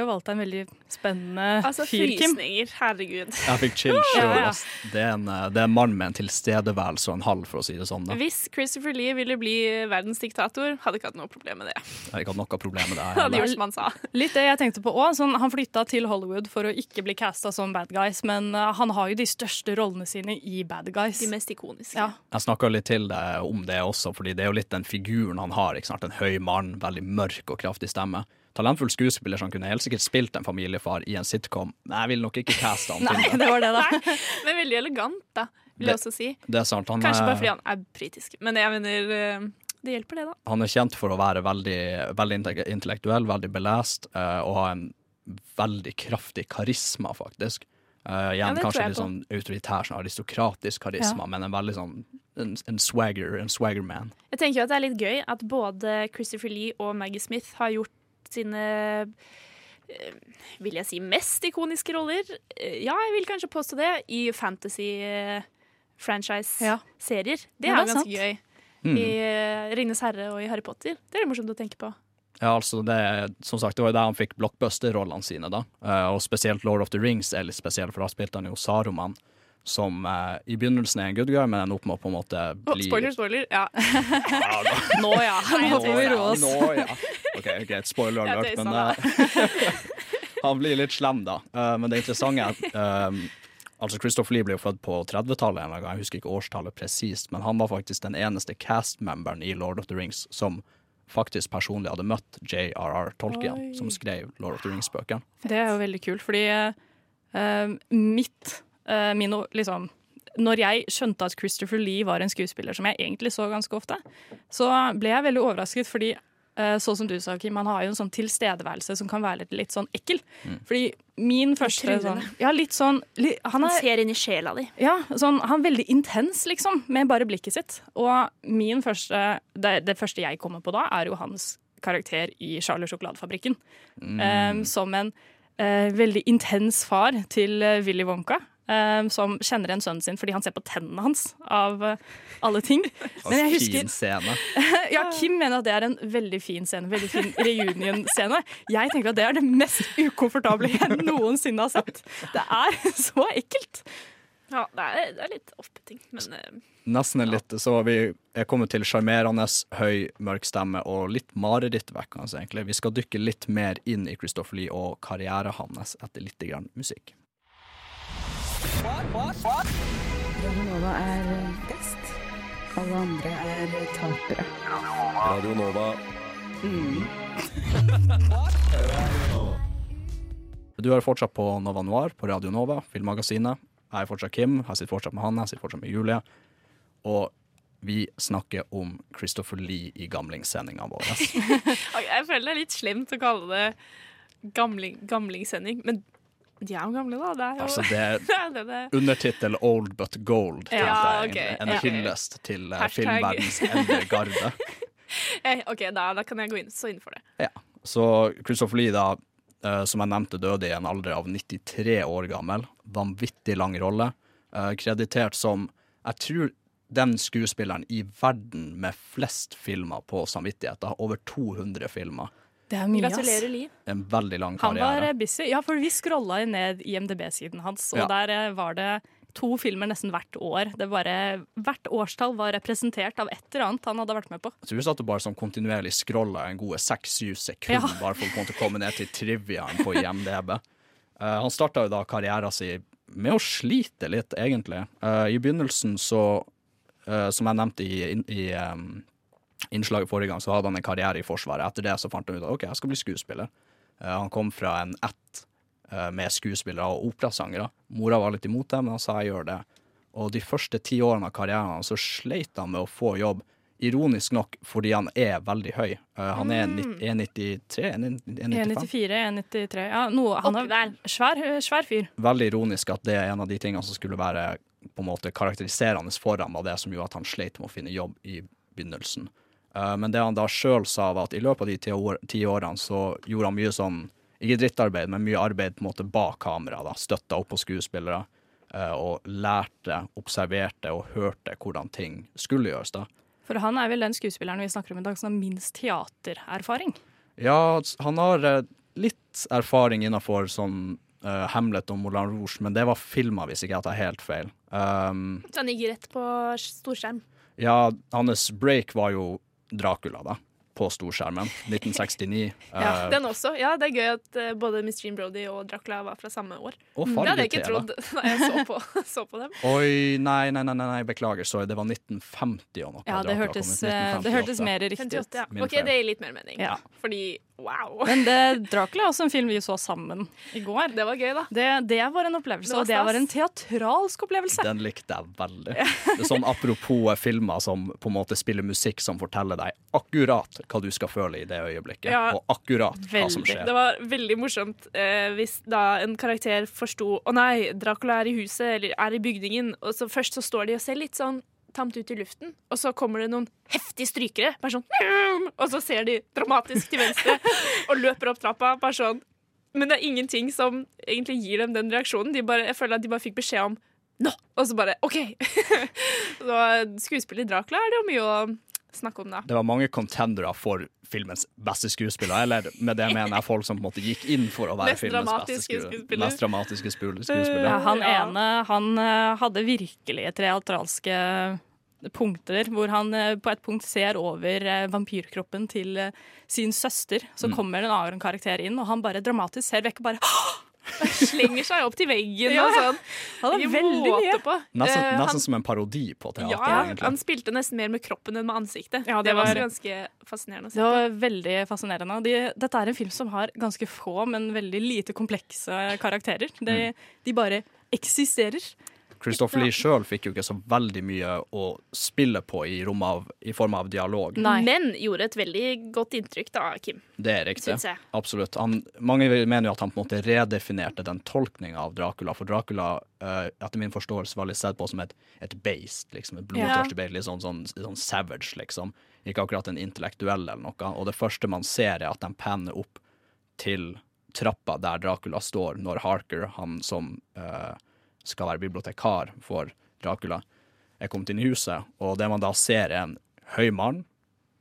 Jo valgt deg en veldig spennende Altså, fyr, Kim. frysninger. Herregud. Jeg fikk chill sjøl. ja. Det, er en, eh, det er en mann med en tilstedeværelse og en halv, for å si det sånn. Da. Hvis Christopher Lee ville bli verdens diktator, hadde ikke hatt noe problem med det. Jeg hadde ikke hatt noe problem med det. Hadde gjort som han sa. Litt det jeg tenkte på òg. Sånn, han flytta til Hollywood for å ikke bli casta som bad guys, men uh, han har jo de største rollene sine i bad guys. De mest ikoniske. Ja. Jeg snakka litt til deg om det også, fordi det er jo litt den figuren han har. Ikke sant? En høy mann, veldig mørk og kraftig stemme. Talentfull skuespiller som kunne helt sikkert spilt en familiefar i en sitcom, Nei, jeg vil nok ikke caste han Nei, det. var det, da. Nei, men veldig elegant, da, vil Det- jeg også si. Det er sant. Han Kanskje er- bare fordi han er britisk. Men jeg mener eh, Det hjelper, det, da. Han er kjent for å være veldig, veldig intellektuell, veldig belest, eh, og ha en veldig kraftig karisma, faktisk. Uh, igjen ja, kanskje litt sånn autoritær, sånn aristokratisk karisma, Ja. men en veldig sånn en, en swagger, en swagger man. Jeg tenker jo at det er litt gøy at både Christopher Lee og Maggie Smith har gjort sine eh, vil jeg si mest ikoniske roller. Eh, Ja, jeg vil kanskje påstå det. I fantasy-franchise-serier. Det Ja, det er ganske sant. gøy. Mm. I eh, Ringenes herre og i Harry Potter. Det er det morsomt å tenke på. Ja, altså det, som sagt, det var jo der han fikk blockbuster-rollene sine, da. Eh, og spesielt Lord of the Rings er litt spesiell, for da spilte han jo Saruman, som eh, i begynnelsen er en good guy, men ender opp med å på en måte bli spoiler, spoiler. Ja. Nå ja. Nå får vi roe oss. Nå, ja. OK, greit. Spoiler alert. ja, er men sånn, eh, han blir litt slem, da. Uh, men det interessante er at um, Altså, Christopher Lee ble jo født på 30-tallet, en eller annen gang, jeg husker ikke årstallet presist, men han var faktisk den eneste cast-memberen i Lord of the Rings som faktisk personlig hadde møtt J.R.R. Tolkien, Oi. som skrev Lord of the Rings-bøkene. Det er jo veldig kult, fordi uh, mitt eh, min, liksom, Når jeg skjønte at Christopher Lee var en skuespiller som jeg egentlig så ganske ofte, så ble jeg veldig overrasket, fordi sånn så som du sa, Kim, han har jo en sånn tilstedeværelse som kan være litt, litt sånn ekkel. Fordi min første sånn, Ja, litt sånn li, han, Han er, ser inn i sjela di. ja, sånn, han er veldig intens, liksom, med bare blikket sitt. Og min første, det, det første jeg kommer på da, er jo hans karakter i Charlie og sjokoladefabrikken. Mm. Um, som en uh, veldig intens far til Willy Wonka. Um, som kjenner igjen sønnen sin fordi han ser på tennene hans, av eh, alle ting. Men jeg husker, fin scene. ja, Kim mener at det er en veldig fin scene. Veldig fin reunion-scene. Jeg tenker at det er det mest ukomfortable jeg noensinne har sett. Det er så ekkelt. Ja, det er, det er litt oppbytting, men eh, Nesten litt, så vi er kommet til sjarmerende, høy, mørk stemme og litt marerittvekkende, egentlig. Vi skal dykke litt mer inn i Christopher Lee og karrieren hans etter litt grann musikk. Radio Nova er best. Alle andre er tapere. Radio Nova. Du er fortsatt på Nova Noir på Radio Nova, filmmagasinet. Jeg er fortsatt Kim, jeg sitter fortsatt med han, jeg sitter fortsatt med Julie. Og vi snakker om Christopher Lee i gamlingssendinga vår. Jeg føler det er litt slemt å kalle det gamling, gamlingssending, men de er jo gamle, da. Det er jo Altså, det er er. Undertittel 'Old but Gold'. Ja, okay. egentlig. En Ja. hyllest til eh, Hashtag. filmverdens eldre garde. Eh, OK, da, da kan jeg gå inn, så inn for det. Ja. Så Christopher Lee, da, eh, som jeg nevnte, døde i en alder av 93 år gammel. Vanvittig lang rolle. Kreditert som Jeg tror den skuespilleren i verden med flest filmer på samvittigheten. Over 200 filmer. Det er mye, ass. Gratulerer, Liv. En veldig lang karriere. Han var eh, busy. Ja, for vi scrolla ned IMDb-siden hans, og Ja. der eh, var det to filmer nesten hvert år. Det bare, hvert årstall var representert av et eller annet han hadde vært med på. Jeg tror vi satt og bare sånn kontinuerlig scrolla en gode seks-syv sekunder Ja. bare for å komme ned til triviaen på IMDb. Uh, han starta jo da karrieren sin med å slite litt, egentlig. Uh, I begynnelsen så, uh, som jeg nevnte i, i em, innslaget forrige gang, så hadde han en karriere i Forsvaret. Etter det så fant han ut at OK, jeg skal bli skuespiller. Uh, han kom fra en ett uh, med skuespillere og operasangere. Mora var litt imot det, men han sa jeg gjør det. Og de første ti årene av karrieren hans så sleit han med å få jobb. Ironisk nok fordi han er veldig høy. Uh, han er Mm. 1,93? 1,95? 1,94, 1,93 Ja, noe, han er svær, svær fyr. Veldig ironisk at det er en av de tingene som skulle være på en måte karakteriserende for ham, var det som gjorde at han sleit med å finne jobb i begynnelsen. Eh, men det han da sjøl sa, var at i løpet av de ti, årene så gjorde han mye sånn, ikke drittarbeid, men mye arbeid på en måte bak kamera. da, Støtta opp på skuespillere. eh, og lærte, observerte og hørte hvordan ting skulle gjøres. da. For han er vel den skuespilleren vi snakker om i dag som har minst teatererfaring. Ja, han har eh, litt erfaring innenfor sånn uh, Hamlet og Moulin Rouge, men det var filma, hvis ikke jeg tar helt feil. Um, Så han gikk rett på storskjerm. ja, hans break var jo Dracula, da. På storskjermen. 1969. Ja, uh, den også. Ja, det er gøy at uh, både Miss Jean Brody og Dracula var fra samme år. Og det hadde jeg ikke trodd da jeg så på, så på dem. Oi, nei, nei, nei, nei, beklager. Sorry, det var 1950 og noe. Ja, det hørtes, eh, det hørtes mer riktig ut. 58, ja. OK, det gir litt mer mening. Ja. Fordi wow. Men det, Dracula er også en film vi så sammen i går. Det var gøy, da. Det, det var en opplevelse, Det var og det var en teatralsk opplevelse. Den likte jeg veldig. Det er sånn Apropos filmer som på en måte spiller musikk som forteller deg akkurat hva du skal føle i det øyeblikket, Ja. og akkurat hva som skjer. Det var veldig morsomt eh, hvis da en karakter forsto Å nei, Dracula er i huset eller er i bygningen. Og så først så står de og ser litt sånn tamt ut i luften, og så kommer det noen heftige strykere. Bare sånn! Og så ser de dramatisk til venstre og løper opp trappa. Bare sånn. Men det er ingenting som egentlig gir dem den reaksjonen. De bare, jeg føler at de bare fikk beskjed om nå! Og så bare OK. så skuespiller i Dracula er det jo mye å snakke om, det. Det var mange contendere for filmens beste skuespiller. Eller med det mener jeg folk som på en måte gikk inn for å være Mest filmens beste skuespiller. Mest dramatiske skuespiller. Ja, han ene han eh, hadde virkelig teatralske punkter, hvor han eh, på et punkt ser over eh, vampyrkroppen til sin søster. Så Mm. kommer en annen karakter inn, og han bare dramatisk ser vekk og bare Slenger seg opp til veggen Ja, og sånn. Han er veldig mye. på. Nesten, Eh, nesten han, som en parodi på teater, ja, egentlig. han spilte nesten mer med kroppen enn med ansiktet. Ja, det, det var var- ganske fascinerende Det var veldig fascinerende. De, dette er en film som har ganske få, men veldig lite komplekse karakterer. De, de bare eksisterer. Christopher Lee sjøl fikk jo ikke så veldig mye å spille på i, rom av, i form av dialog. Men gjorde et veldig godt inntrykk da, Kim. Det er riktig. Absolutt. Han, mange mener jo at han på en måte redefinerte den tolkninga av Dracula. For Dracula, Uh, etter min forståelse, var litt sett på som et, et beist. Liksom, et blodtørstig beist. Litt sånn, sånn, sånn savage, liksom. Ikke akkurat en intellektuell eller noe. Og det første man ser, er at de penner opp til trappa der Dracula står, når Harker, han som eh, skal være bibliotekar for Dracula, Jeg kom inn i huset. Og det man da ser, er en høy mann,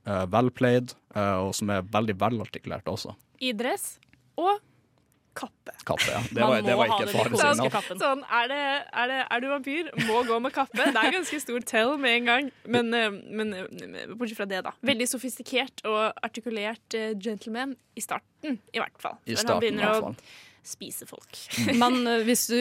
uh, velpleid, uh, og som er veldig velartikulert også. I dress og kappe. Kappe, ja. Det var, det var ikke et faresignal. Sånn, er, det, er, det, er du vampyr, må gå med kappe. Det er ganske stor tell med en gang. Men, eh, men bortsett fra det, da. Veldig sofistikert og artikulert gentleman i starten, i hvert fall. I starten, han begynner i hvert å fall. Spise folk. Men eh, hvis du,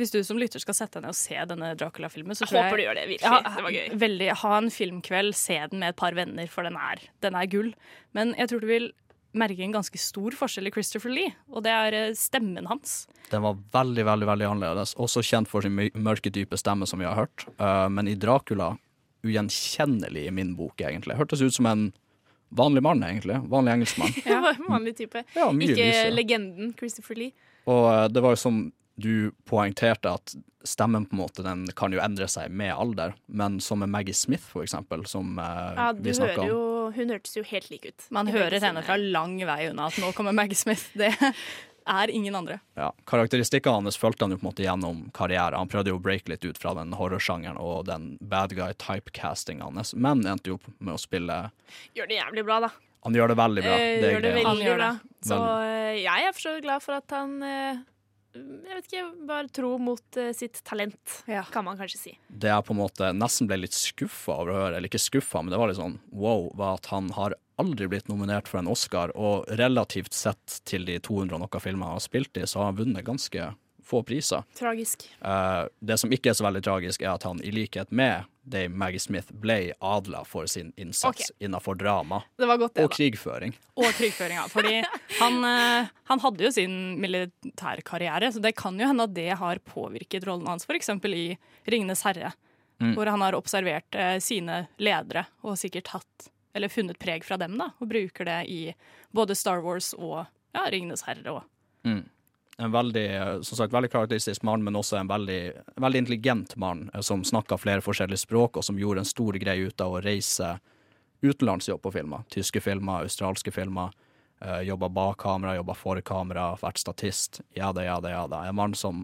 hvis du som lytter skal sette deg ned og se denne Dracula-filmen så Jeg tror håper du gjør det, virkelig. Det var gøy. Veldig, ha en filmkveld, se den med et par venner, for den er, den er gull. Men jeg tror du vil merke en ganske stor forskjell i Christopher Lee, og det er eh, stemmen hans. Den var veldig, veldig veldig annerledes. Også kjent for sin mørke, dype stemme, som vi har hørt. Eh, men i Dracula ugjenkjennelig i min bok, egentlig. Hørtes ut som en vanlig mann, egentlig. Vanlig engelskmann. Ja, vanlig type. Ja, Ikke lyse. legenden Christopher Lee. Og eh, det var jo som du poengterte, at stemmen på en måte den kan jo endre seg med alder. Men som med Maggie Smith, for eksempel, som eh, Ja, du vi snakka om. jo, hun hørtes jo helt lik ut. Man hører henne fra lang vei unna at nå kommer Maggie Smith. Det er ingen andre. Ja, Karakteristikkene hans fulgte han jo på en måte gjennom karrieren. Han prøvde jo å breake litt ut fra den horrorsjangeren og den bad guy typecastingen hans, men endte jo opp med å spille Gjør det jævlig bra, da. Han gjør det veldig bra. Eh, det gjør det veldig bra. Så eh, jeg er for så glad for at han eh, jeg vet ikke, bare tro mot sitt talent, kan man kanskje si. Det jeg på en måte nesten ble litt skuffa over å høre, eller ikke skuffa, men det var litt sånn wow, var at han har aldri blitt nominert for en Oscar, og relativt sett til de 200 og noe filmer han har spilt i, så har han vunnet ganske få priser. Tragisk. Uh, det som ikke er så veldig tragisk, er at han i likhet med Dave Maggie Smith ble adla for sin innsats innenfor drama Det var godt, det, og da. krigføring. Og krigføring, ja. Fordi han, uh, han hadde jo sin militærkarriere, så det kan jo hende at det har påvirket rollen hans, f.eks. i 'Ringenes herre', Mm. hvor han har observert uh, sine ledere og sikkert hatt eller funnet preg fra dem, da, og bruker det i både Star Wars og ja, 'Ringenes herre'. Og. Mm. En veldig, eh, som sagt, veldig karakteristisk mann, men også en veldig, veldig intelligent mann eh, som snakka flere forskjellige språk, og som gjorde en stor greie ut av å reise utenlandsjobb på filmer. Tyske filmer, australske filmer. Uh, jobba bak kamera, jobba for kamera, vært statist. Ja da, ja da, ja da. En mann som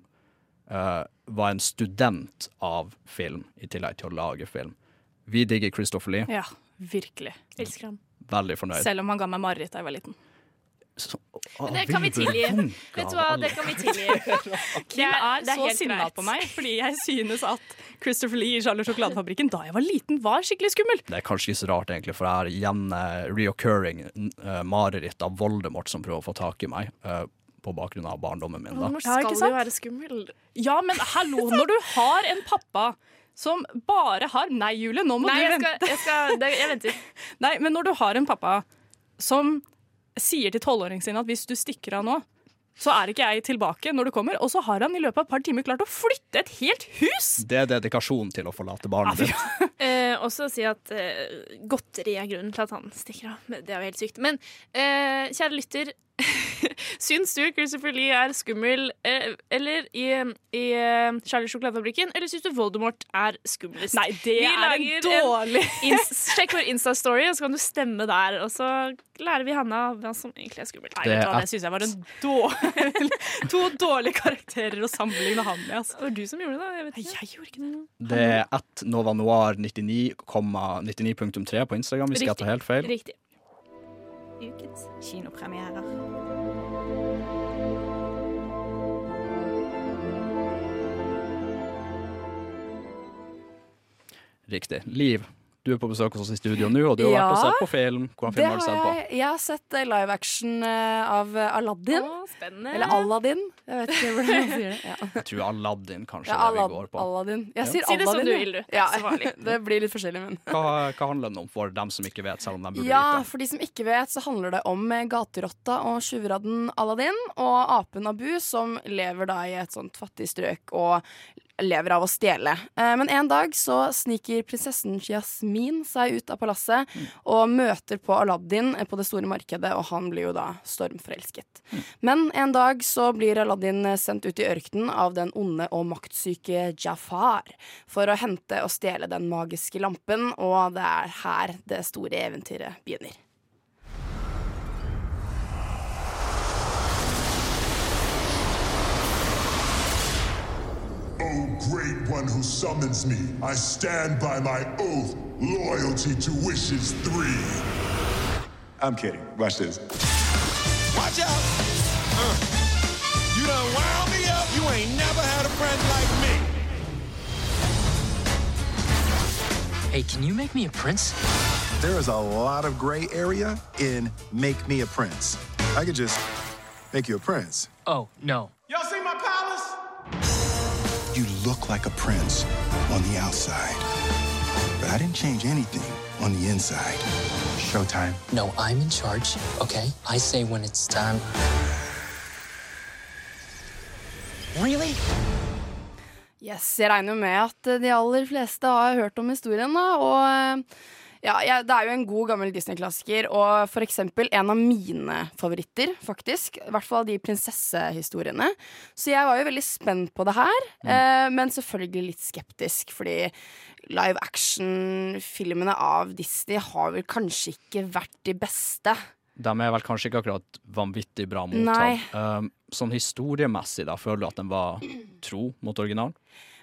uh, var en student av film, i tillegg til å lage film. Vi digger Christopher Lee. Ja, virkelig. Elsker ham. Veldig fornøyd. Selv om han ga meg mareritt da jeg var liten. Men det kan vi tilgi. Vet du hva, det kan vi tilgi. Kim er, er så sinna på meg fordi jeg synes at Christopher Lee i Charlie sjokoladefabrikken da jeg var liten, var skikkelig skummel. Det er kanskje ikke så rart, egentlig, for jeg har igjen eh, reoccurring uh, mareritt av Voldemort som prøver å få tak i meg. Uh, på bakgrunn av barndommen min. Da. Voldemort Ja, ikke skal jo være skummel. Ja, men hallo, når du har en pappa som bare har Nei, Julie, nå må Nei, du jeg vente. skal, jeg, skal, jeg venter. Nei, men når du har en pappa som sier til tolvåringen sin at hvis du stikker av nå, så er ikke jeg tilbake når du kommer, og så har han i løpet av et par timer klart å flytte et helt hus! Det er dedikasjon til å forlate barnet ditt. Eh, også si at eh, godteri er grunnen til at han stikker av. Det er jo helt sykt. Men eh, kjære lytter, syns du Christopher Lee er skummel eh, eller i, i eh, Charlie Sjokoladefabrikken, eller syns du Voldemort er skumlest? Nei, det Vi er en dårlig- en Sjekk vår Insta-story, og så kan du stemme der. Og så lærer vi Hanna hva som egentlig er skummelt. Nei, det, du det syns jeg var en dårlig To dårlige karakterer å sammenligne han med. Altså. Det var du som gjorde det. Jeg, vet ikke. jeg gjorde ikke det. Det er at Nova Noir 99,99.3 99 på Instagram, Vi skal ta helt feil. Riktig. Ukens kinopremierer. Riktig. Liv, du er på besøk hos oss i studio nå, og du har vært og sett på film. Hvilken Det film har du sett på? jeg. Jeg har sett eh, live action eh, av eh, Aladdin. spennende. Eller Aladdin. Jeg vet ikke hvordan man sier det. Ja. Jeg tror Aladdin kanskje Ja, er det vi går på. Aladdin. Jeg Ja. sier Si det som du vil, du. Det er Ja, så farlig. det blir litt forskjellig, men Hva, hva handler den om for dem som ikke vet, selv om de burde Ja, vite? for de som ikke vet, så handler det om gaterotta og tjuvradden Aladdin og apen Abu, som lever da i et sånt fattig strøk og lever av å stjele. Eh, Men en dag så sniker prinsessen Jasmin seg ut av palasset og møter på Aladdin på det store markedet, og han blir jo da stormforelsket. Men en dag så blir Aladdin sendt ut i ørkenen av den onde og maktsyke Jafar for å hente og stjele den magiske lampen, og det er her det store eventyret begynner. O great one who summons me, I stand by my oath, loyalty to wishes three. I'm kidding. Watch this. Watch out! Uh, you done wound me up. You ain't never had a friend like me. Hey, can you make me a prince? There is a lot of gray area in Make Me a Prince. I could just make you a prince. Oh, no. Y'all see my palace? You look like a prince on the outside, but I didn't change anything on the inside. Showtime. No, I'm in charge, okay? I say when it's time. Really? Yes, jeg regner med at de aller fleste har hørt om historien, da. Og ja, jeg, det er jo en god gammel Disney-klassiker, og for eksempel en av mine favoritter, faktisk. I hvert fall de prinsessehistoriene. Så jeg var jo veldig spent på det her, eh, men selvfølgelig litt skeptisk, fordi live action-filmene av Disney har vel kanskje ikke vært de beste. De er vel kanskje ikke akkurat vanvittig bra mottatt. Um, sånn historiemessig, da, føler du at den var tro mot originalen?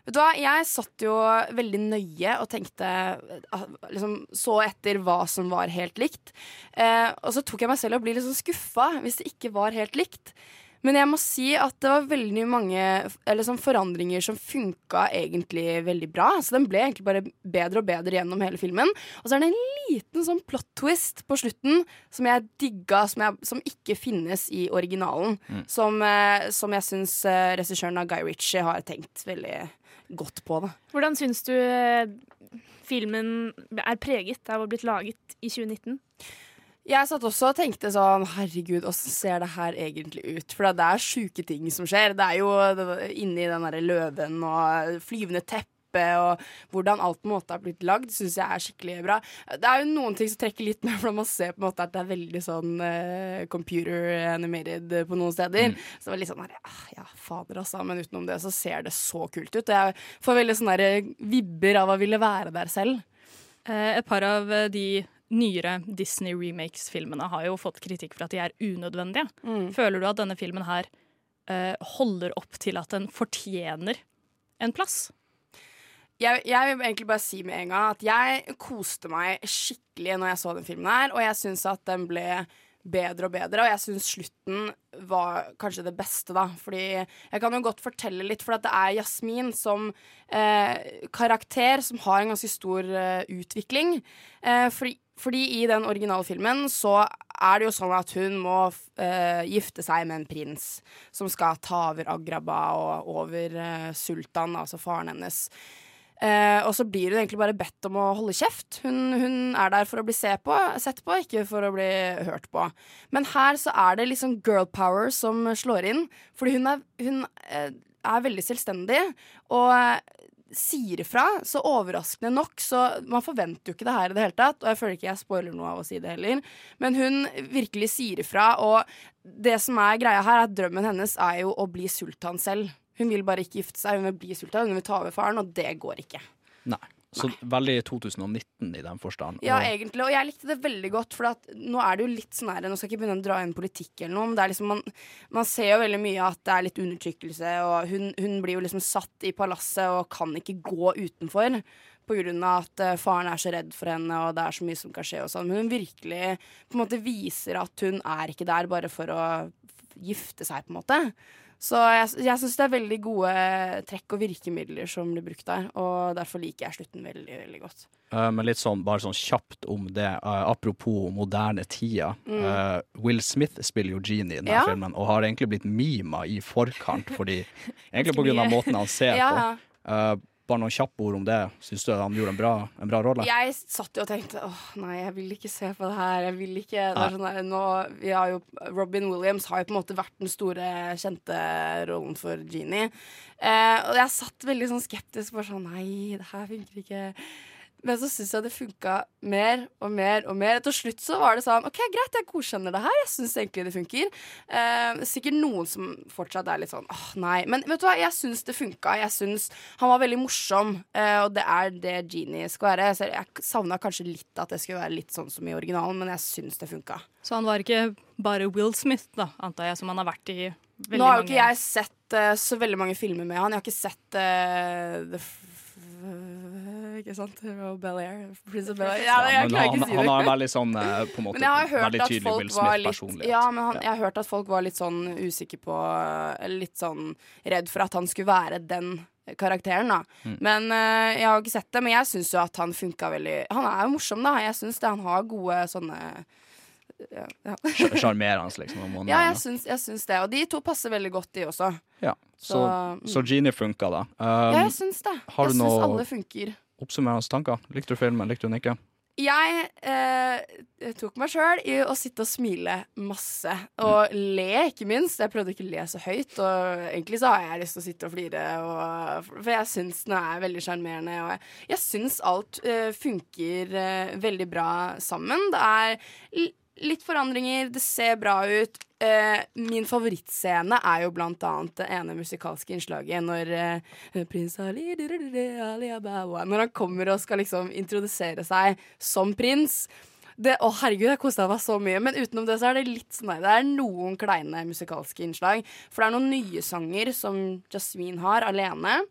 Vet du hva, Jeg satt jo veldig nøye og tenkte eh, liksom, Så etter hva som var helt likt. Eh, og så tok jeg meg selv og ble litt sånn skuffa hvis det ikke var helt likt. Men jeg må si at det var veldig mange eller sånn forandringer som funka egentlig veldig bra. Så den ble egentlig bare bedre og bedre gjennom hele filmen. Og så er det en liten sånn plot twist på slutten som jeg digga, som, jeg, som ikke finnes i originalen. Mm. Som, eh, som jeg syns eh, regissøren av Guy Ritchie har tenkt veldig godt på. det. Hvordan syns du eh, filmen er preget av å ha blitt laget i 2019? Jeg satt også og tenkte sånn Herregud, åssen ser det her egentlig ut? For det er sjuke ting som skjer. Det er jo inni den derre løven og flyvende teppe og hvordan alt på en måte har blitt lagd, syns jeg er skikkelig bra. Det er jo noen ting som trekker litt med, for man ser på en måte at det er veldig sånn uh, computer animated på noen steder. Så det var litt sånn her, ah, ja, fader altså, men utenom det så ser det så kult ut. Jeg får veldig sånne der vibber av å ville være der selv. Eh, et par av eh, de nyere Disney remakes-filmene har jo fått kritikk for at de er unødvendige. Mm. Føler du at denne filmen her eh, holder opp til at den fortjener en plass? Jeg, jeg vil egentlig bare si med en gang at jeg koste meg skikkelig når jeg så den filmen her, og jeg syns at den ble bedre og bedre. Og jeg syns slutten var kanskje det beste, da. Fordi jeg kan jo godt fortelle litt, for det er Jasmin som eh, karakter som har en ganske stor eh, utvikling. Eh, fordi, fordi i den originale filmen så er det jo sånn at hun må eh, gifte seg med en prins som skal ta over Agraba og over eh, sultan, altså faren hennes. Eh, og så blir hun egentlig bare bedt om å holde kjeft. Hun, hun er der for å bli på, sett på, ikke for å bli hørt på. Men her så er det liksom girl power som slår inn, fordi hun er, hun, eh, er veldig selvstendig. Og eh, sier ifra, så overraskende nok, så man forventer jo ikke det her i det hele tatt. Og jeg føler ikke jeg spoiler noe av å si det heller. Men hun virkelig sier ifra, og det som er greia her, er at drømmen hennes er jo å bli sultan selv. Hun vil bare ikke gifte seg, hun vil bli sulta, hun vil ta over faren, og det går ikke. Nei. Så veldig 2019 i den forstand. Ja, egentlig, og jeg likte det veldig godt, for at nå er det jo litt sånn her Nå skal jeg ikke begynne å dra inn politikk eller noe, men det er liksom man, man ser jo veldig mye at det er litt undertrykkelse, og hun, hun blir jo liksom satt i palasset og kan ikke gå utenfor. På grunn av at eh, faren er så redd for henne, og det er så mye som kan skje. og sånn Men hun virkelig på en måte viser at hun er ikke der bare for å gifte seg, på en måte. Så jeg, jeg syns det er veldig gode trekk og virkemidler som blir brukt der. Og derfor liker jeg slutten veldig, veldig godt. Uh, men litt sånn, bare sånn kjapt om det. uh, apropos moderne tider. Mm. Uh, Will Smith spiller jo Genie i denne Ja. filmen, og har egentlig blitt mima i forkant, fordi Egentlig på grunn av måten han ser Ja. på. Bare noen kjappe ord om det. Syns du han gjorde en bra, en bra rolle? Jeg satt jo og tenkte åh nei, jeg vil ikke se på det her. Jeg vil ikke det sånn nå, vi har jo, Robin Williams har jo på en måte vært den store, kjente rollen for Genie. Eh, og jeg satt veldig sånn skeptisk. Bare sånn nei, det her funker ikke. Men så syns jeg det funka mer og mer og mer. Til slutt så var det sånn OK, greit, jeg godkjenner det her. Jeg syns egentlig det funker. Eh, sikkert noen som fortsatt er litt sånn åh, nei. Men vet du hva, jeg syns det funka. Jeg syns han var veldig morsom, eh, og det er det Genie skal være. Så jeg savna kanskje litt at det skulle være litt sånn som i originalen, men jeg syns det funka. Så han var ikke bare Will Smith, da, antar jeg, som han har vært i veldig mange Nå har jo ikke jeg sett uh, så veldig mange filmer med han. Jeg har ikke sett uh, The Ikke sant? Og Bel-Air. Prince of Bel-Air. Ja, jeg klarer ikke å si han har en veldig sånn eh, på en måte, Men jeg har hørt at folk var litt. Ja, men han, jeg har hørt at folk var litt sånn usikre på litt sånn redd for at han skulle være den karakteren, da. Mm. Men uh, jeg har ikke sett det. Men jeg syns jo at han funka veldig Han er jo morsom, da. Jeg syns det. Han har gode sånne ja, ja. Liksom. om ja, jeg syns, jeg syns det. Og de to passer veldig godt, de også. Ja, så, Så, så, mm. Genie funka, da. Um, ja, jeg syns det. jeg syns noe- alle funker. Oppsummerende tanker? Likte du filmen, likte du den ikke? Jeg eh, tok meg sjøl i å sitte og smile masse. Og le, ikke minst. Jeg prøvde ikke å le så høyt. Og egentlig så har jeg lyst til å sitte og flire, og, for jeg syns den er veldig sjarmerende. Og jeg, jeg syns alt eh, funker eh, veldig bra sammen. Det er litt forandringer, det ser bra ut. Eh, min favorittscene er jo blant annet det ene musikalske innslaget når eh, prins Ali, Når han kommer og skal liksom introdusere seg som prins. Det, å herregud, jeg kosa meg så mye. Men utenom det så er det litt sånn Det er noen kleine musikalske innslag. For det er noen nye sanger som Jasmin har alene.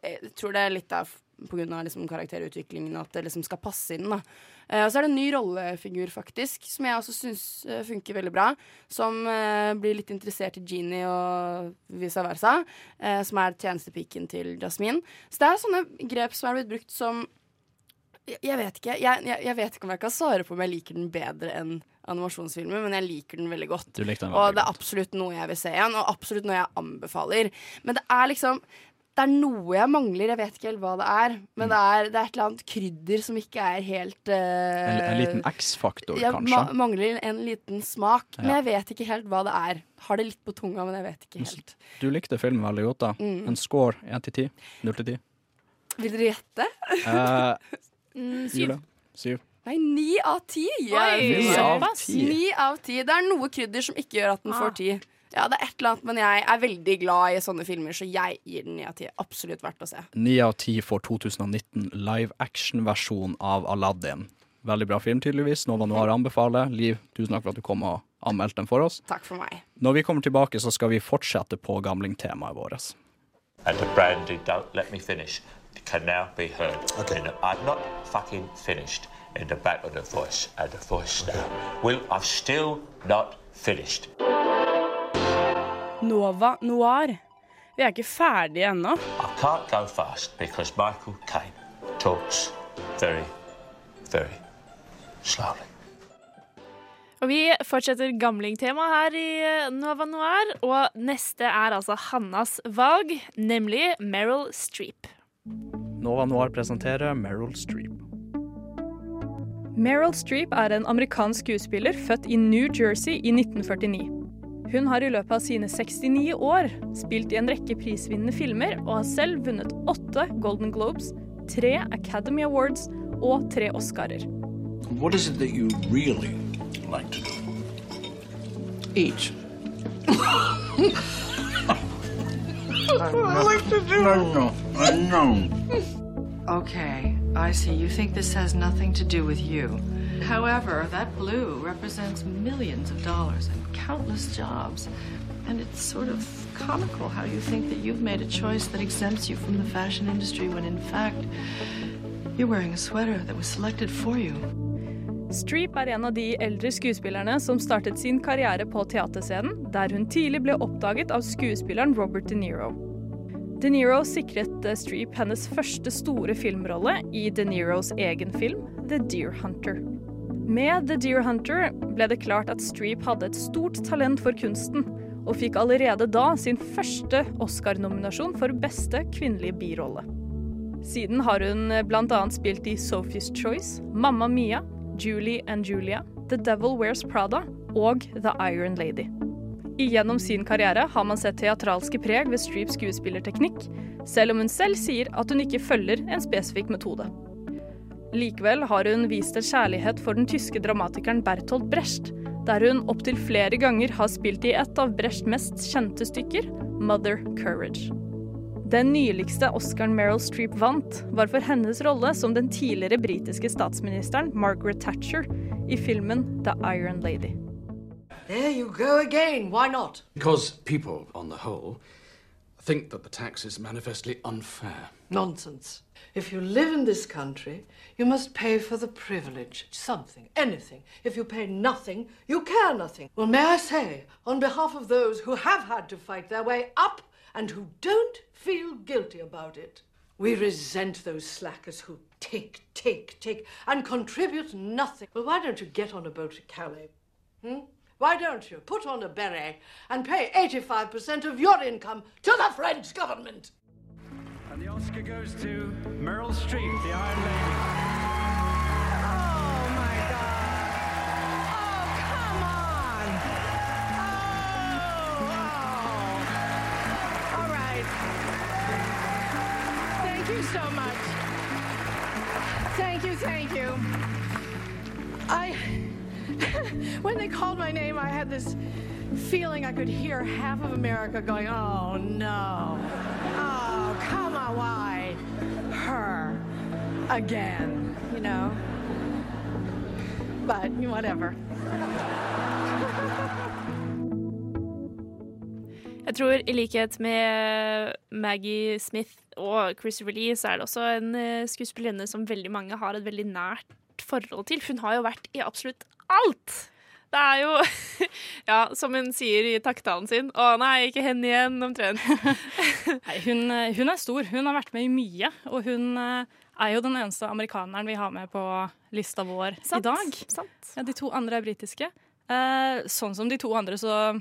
Jeg tror det er litt av av liksom karakterutviklingen at det liksom skal passe inn. da Eh, og så er det en ny rollefigur, faktisk, som jeg også syns eh, funker veldig bra. Som eh, blir litt interessert i Genie og vice versa. eh, som er tjenestepiken til Jasmine. Så det er sånne grep som er blitt brukt som Jeg, jeg vet ikke jeg, jeg, jeg vet ikke om jeg kan svare på om jeg liker den bedre enn animasjonsfilmer, men jeg liker den veldig godt. Den veldig og det er absolutt noe jeg vil se igjen, og absolutt noe jeg anbefaler. Men det er liksom det er noe jeg mangler, jeg vet ikke helt hva det er. Men det, er, det er et eller annet krydder som ikke er helt uh, En, en liten X-faktor, kanskje? ma mangler en liten smak, men jeg vet ikke helt hva det er. Har det litt på tunga, men jeg vet ikke helt. Du likte filmen veldig godt, da. Mm. En score 1 til 10? 0 til ti? Vil dere gjette? uh, Mm, syv. Syv? Nei, ni av ti. Ni av ti? Ni av ti. Det er noe krydder som ikke gjør at den Ah. får ti. Ja, det er et eller annet, men jeg er veldig glad i sånne filmer, så jeg gir den ni av ti. Absolutt verdt å se. 9 av 10 for 2019 live action-versjon av Aladdin. Veldig bra film, tydeligvis. Nova Noir anbefaler. Liv, tusen takk for at du kom og anmeldte den for oss. Takk for meg. Når vi kommer tilbake, så skal vi fortsette på gamlingtemaet vårt. And the brandy, don't let me finish, can now be heard. Okay. I've not fucking finished. in the back of the voice and the voice now. will I've still not finished. Nova Noir. Vi er ikke ferdige ennå. I can't go fast because Michael Caine talks very, very slowly. Og vi fortsetter gamlingtemaet her i eh, Nova Noir, og neste er altså Hannas valg, nemlig Meryl Streep. Nova Noir presenterer Meryl Streep. Meryl Streep er en amerikansk skuespiller født i New Jersey i 1949. Hun har i løpet av sine 69 år spilt i en rekke prisvinnende filmer og har selv vunnet åtte Golden Globes, tre Academy Awards og tre Oscarer. What is it that you really like to do? Eat. I like to do. I know. I know. Okay, I see. You think this has nothing to do with you. However, that blue represents millions of dollars and countless jobs. And it's sort of comical how you think that you've made a choice that exempts you from the fashion industry when in fact you're wearing a sweater that was selected for you. Streep er en av de eldre skuespillerne som startet sin karriere på teaterscenen, der hun tidlig ble oppdaget av skuespilleren Robert De Niro. De Niro sikret eh, Streep hennes første store filmrolle i De Niros egen film The Deer Hunter. Med The Deer Hunter ble det klart at Streep hadde et stort talent for kunsten, og fikk allerede da sin første Oscar-nominasjon for beste kvinnelige birolle. Siden har hun bl.a. spilt i Sophie's Choice, Mamma Mia, Julie and Julia, The Devil Wears Prada og The Iron Lady. Igjennom sin karriere har man sett teatralske preg ved Streeps skuespillerteknikk, selv om hun selv sier at hun ikke følger en spesifikk metode. Likevel har hun vist en kjærlighet for den tyske dramatikeren Bertolt Brecht, der hun opptil flere ganger har spilt i et av Brechts mest kjente stykker, Mother Courage. Den nyligste Oscaren Meryl Streep vant, var for hennes rolle som den tidligere britiske statsministeren Margaret Thatcher i filmen The Iron Lady. There you go again. Why not? Because people, on the whole, think that the tax is manifestly unfair. Nonsense. If you live in this country, you must pay for the privilege. Something, anything. If you pay nothing, you care nothing. Well, may I say, on behalf of those who have had to fight their way up and who don't feel guilty about it, we resent those slackers who take, take, take and contribute nothing. Well, why don't you get on a boat to Calais? Hmm? Why don't you put on a beret and pay 85% of your income to the French government? And the Oscar goes to Meryl Streep, the Iron Lady. Oh my God. Oh, come on. Oh, oh. All right. Thank you so much. Thank you, thank you. I. when they called my name, I had this feeling I could hear half of America going, oh no. Oh, why? Her. Again, you know? But whatever. Jeg tror i likhet med Maggie Smith og Christopher Lee, så er det også en eh, skuespillerinne som veldig mange har et veldig nært forhold til. Hun har jo vært i absolutt alt! Det er jo Ja, som hun sier i takktalen sin. Å nei, ikke henne igjen, omtrent. Nei, hun, eh, hun er stor. Hun har vært med i mye. Og hun eh, er jo den eneste amerikaneren vi har med på lista vår Sant, i dag. Ja, de to andre er britiske. Eh, sånn som de to andre, så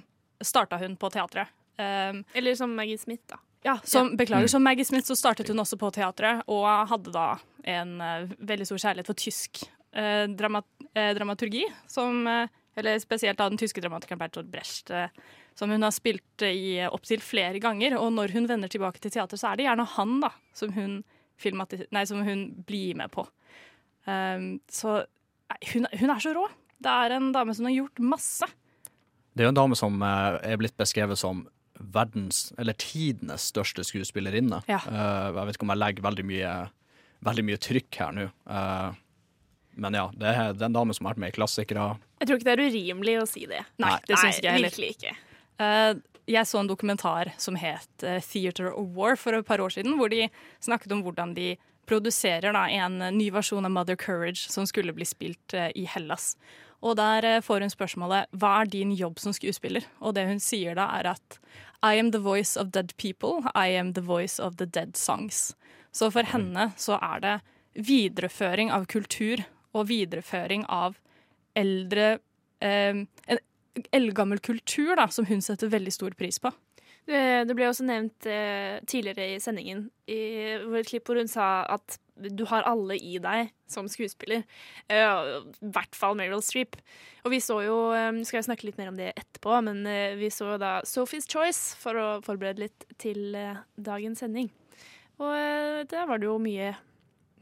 starta hun på teatret. Eh, Eller som Maggie Smith, da. Ja, som, Ja. beklager. Mm. Som Maggie Smith så startet hun også på teatret, og hadde da en uh, veldig stor kjærlighet for tysk uh, dramat uh, dramaturgi, som Eller spesielt av den tyske dramatikeren Bertolt Brecht, eh, som hun har spilt eh, i opptil flere ganger. Og når hun vender tilbake til teater, så er det gjerne han da, som hun, nei, som hun blir med på. Um, så hun, hun er så rå. Det er en dame som har gjort masse. Det er jo en dame som eh, er blitt beskrevet som verdens, eller tidenes største skuespillerinne. Ja. Uh, jeg vet ikke om jeg legger veldig mye, veldig mye trykk her nå. Eh, men ja, det er, den damen dame som har vært med i klassikere. Jeg tror ikke det er urimelig å si det. Nei, det syns ikke jeg heller. Virkelig ikke. Uh, jeg så en dokumentar som het eh, Theater of War for et par år siden, hvor de snakket om hvordan de produserer da en ny versjon av Mother Courage som skulle bli spilt uh, i Hellas. Og der uh, får hun spørsmålet hva er din jobb som skuespiller? Og det hun sier da er at I am the voice of dead people, I am the voice of the dead songs. Så for henne så er det videreføring av kultur og videreføring av eldre eh, En eldgammel kultur da, som hun setter veldig stor pris på. Det, ble også nevnt eh, tidligere i sendingen i et klipp hvor hun sa at du har alle i deg som skuespiller. Eh, I hvert fall Meryl Streep. Og vi så jo um, Skal jeg snakke litt mer om det etterpå, men uh, vi så da Sophie's Choice for å forberede litt til uh, dagens sending. Og der var det jo mye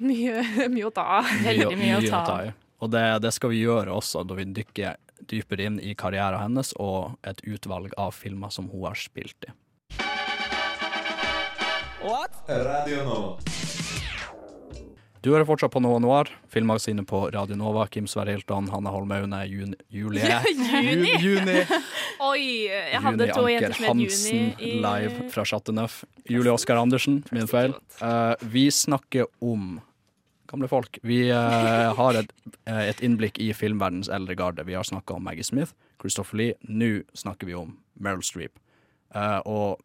mye, mye å ta av. Veldig mye å ta av. Og det, det skal vi gjøre også når vi dykker dypere inn i karrieren hennes og et utvalg av filmer som hun har spilt i. Radio Nova. Du hører fortsatt på Nova Noir, filmmagasinet på Radio Nova. Kim Sverre Hilton, Hanne Holmaune, Juni Julie Juni. Ju- Juni. Oi, jeg hadde Juni to jenter som het Juni. Hansen i- live fra Chateau Neuf. Julie Oskar Andersen, min feil. Uh, vi snakker om gamle folk. Vi eh, har et, eh, et innblikk i filmverdens eldre garde. Vi har snakka om Maggie Smith, Christopher Lee. Nå snakker vi om Meryl Streep. Eh, og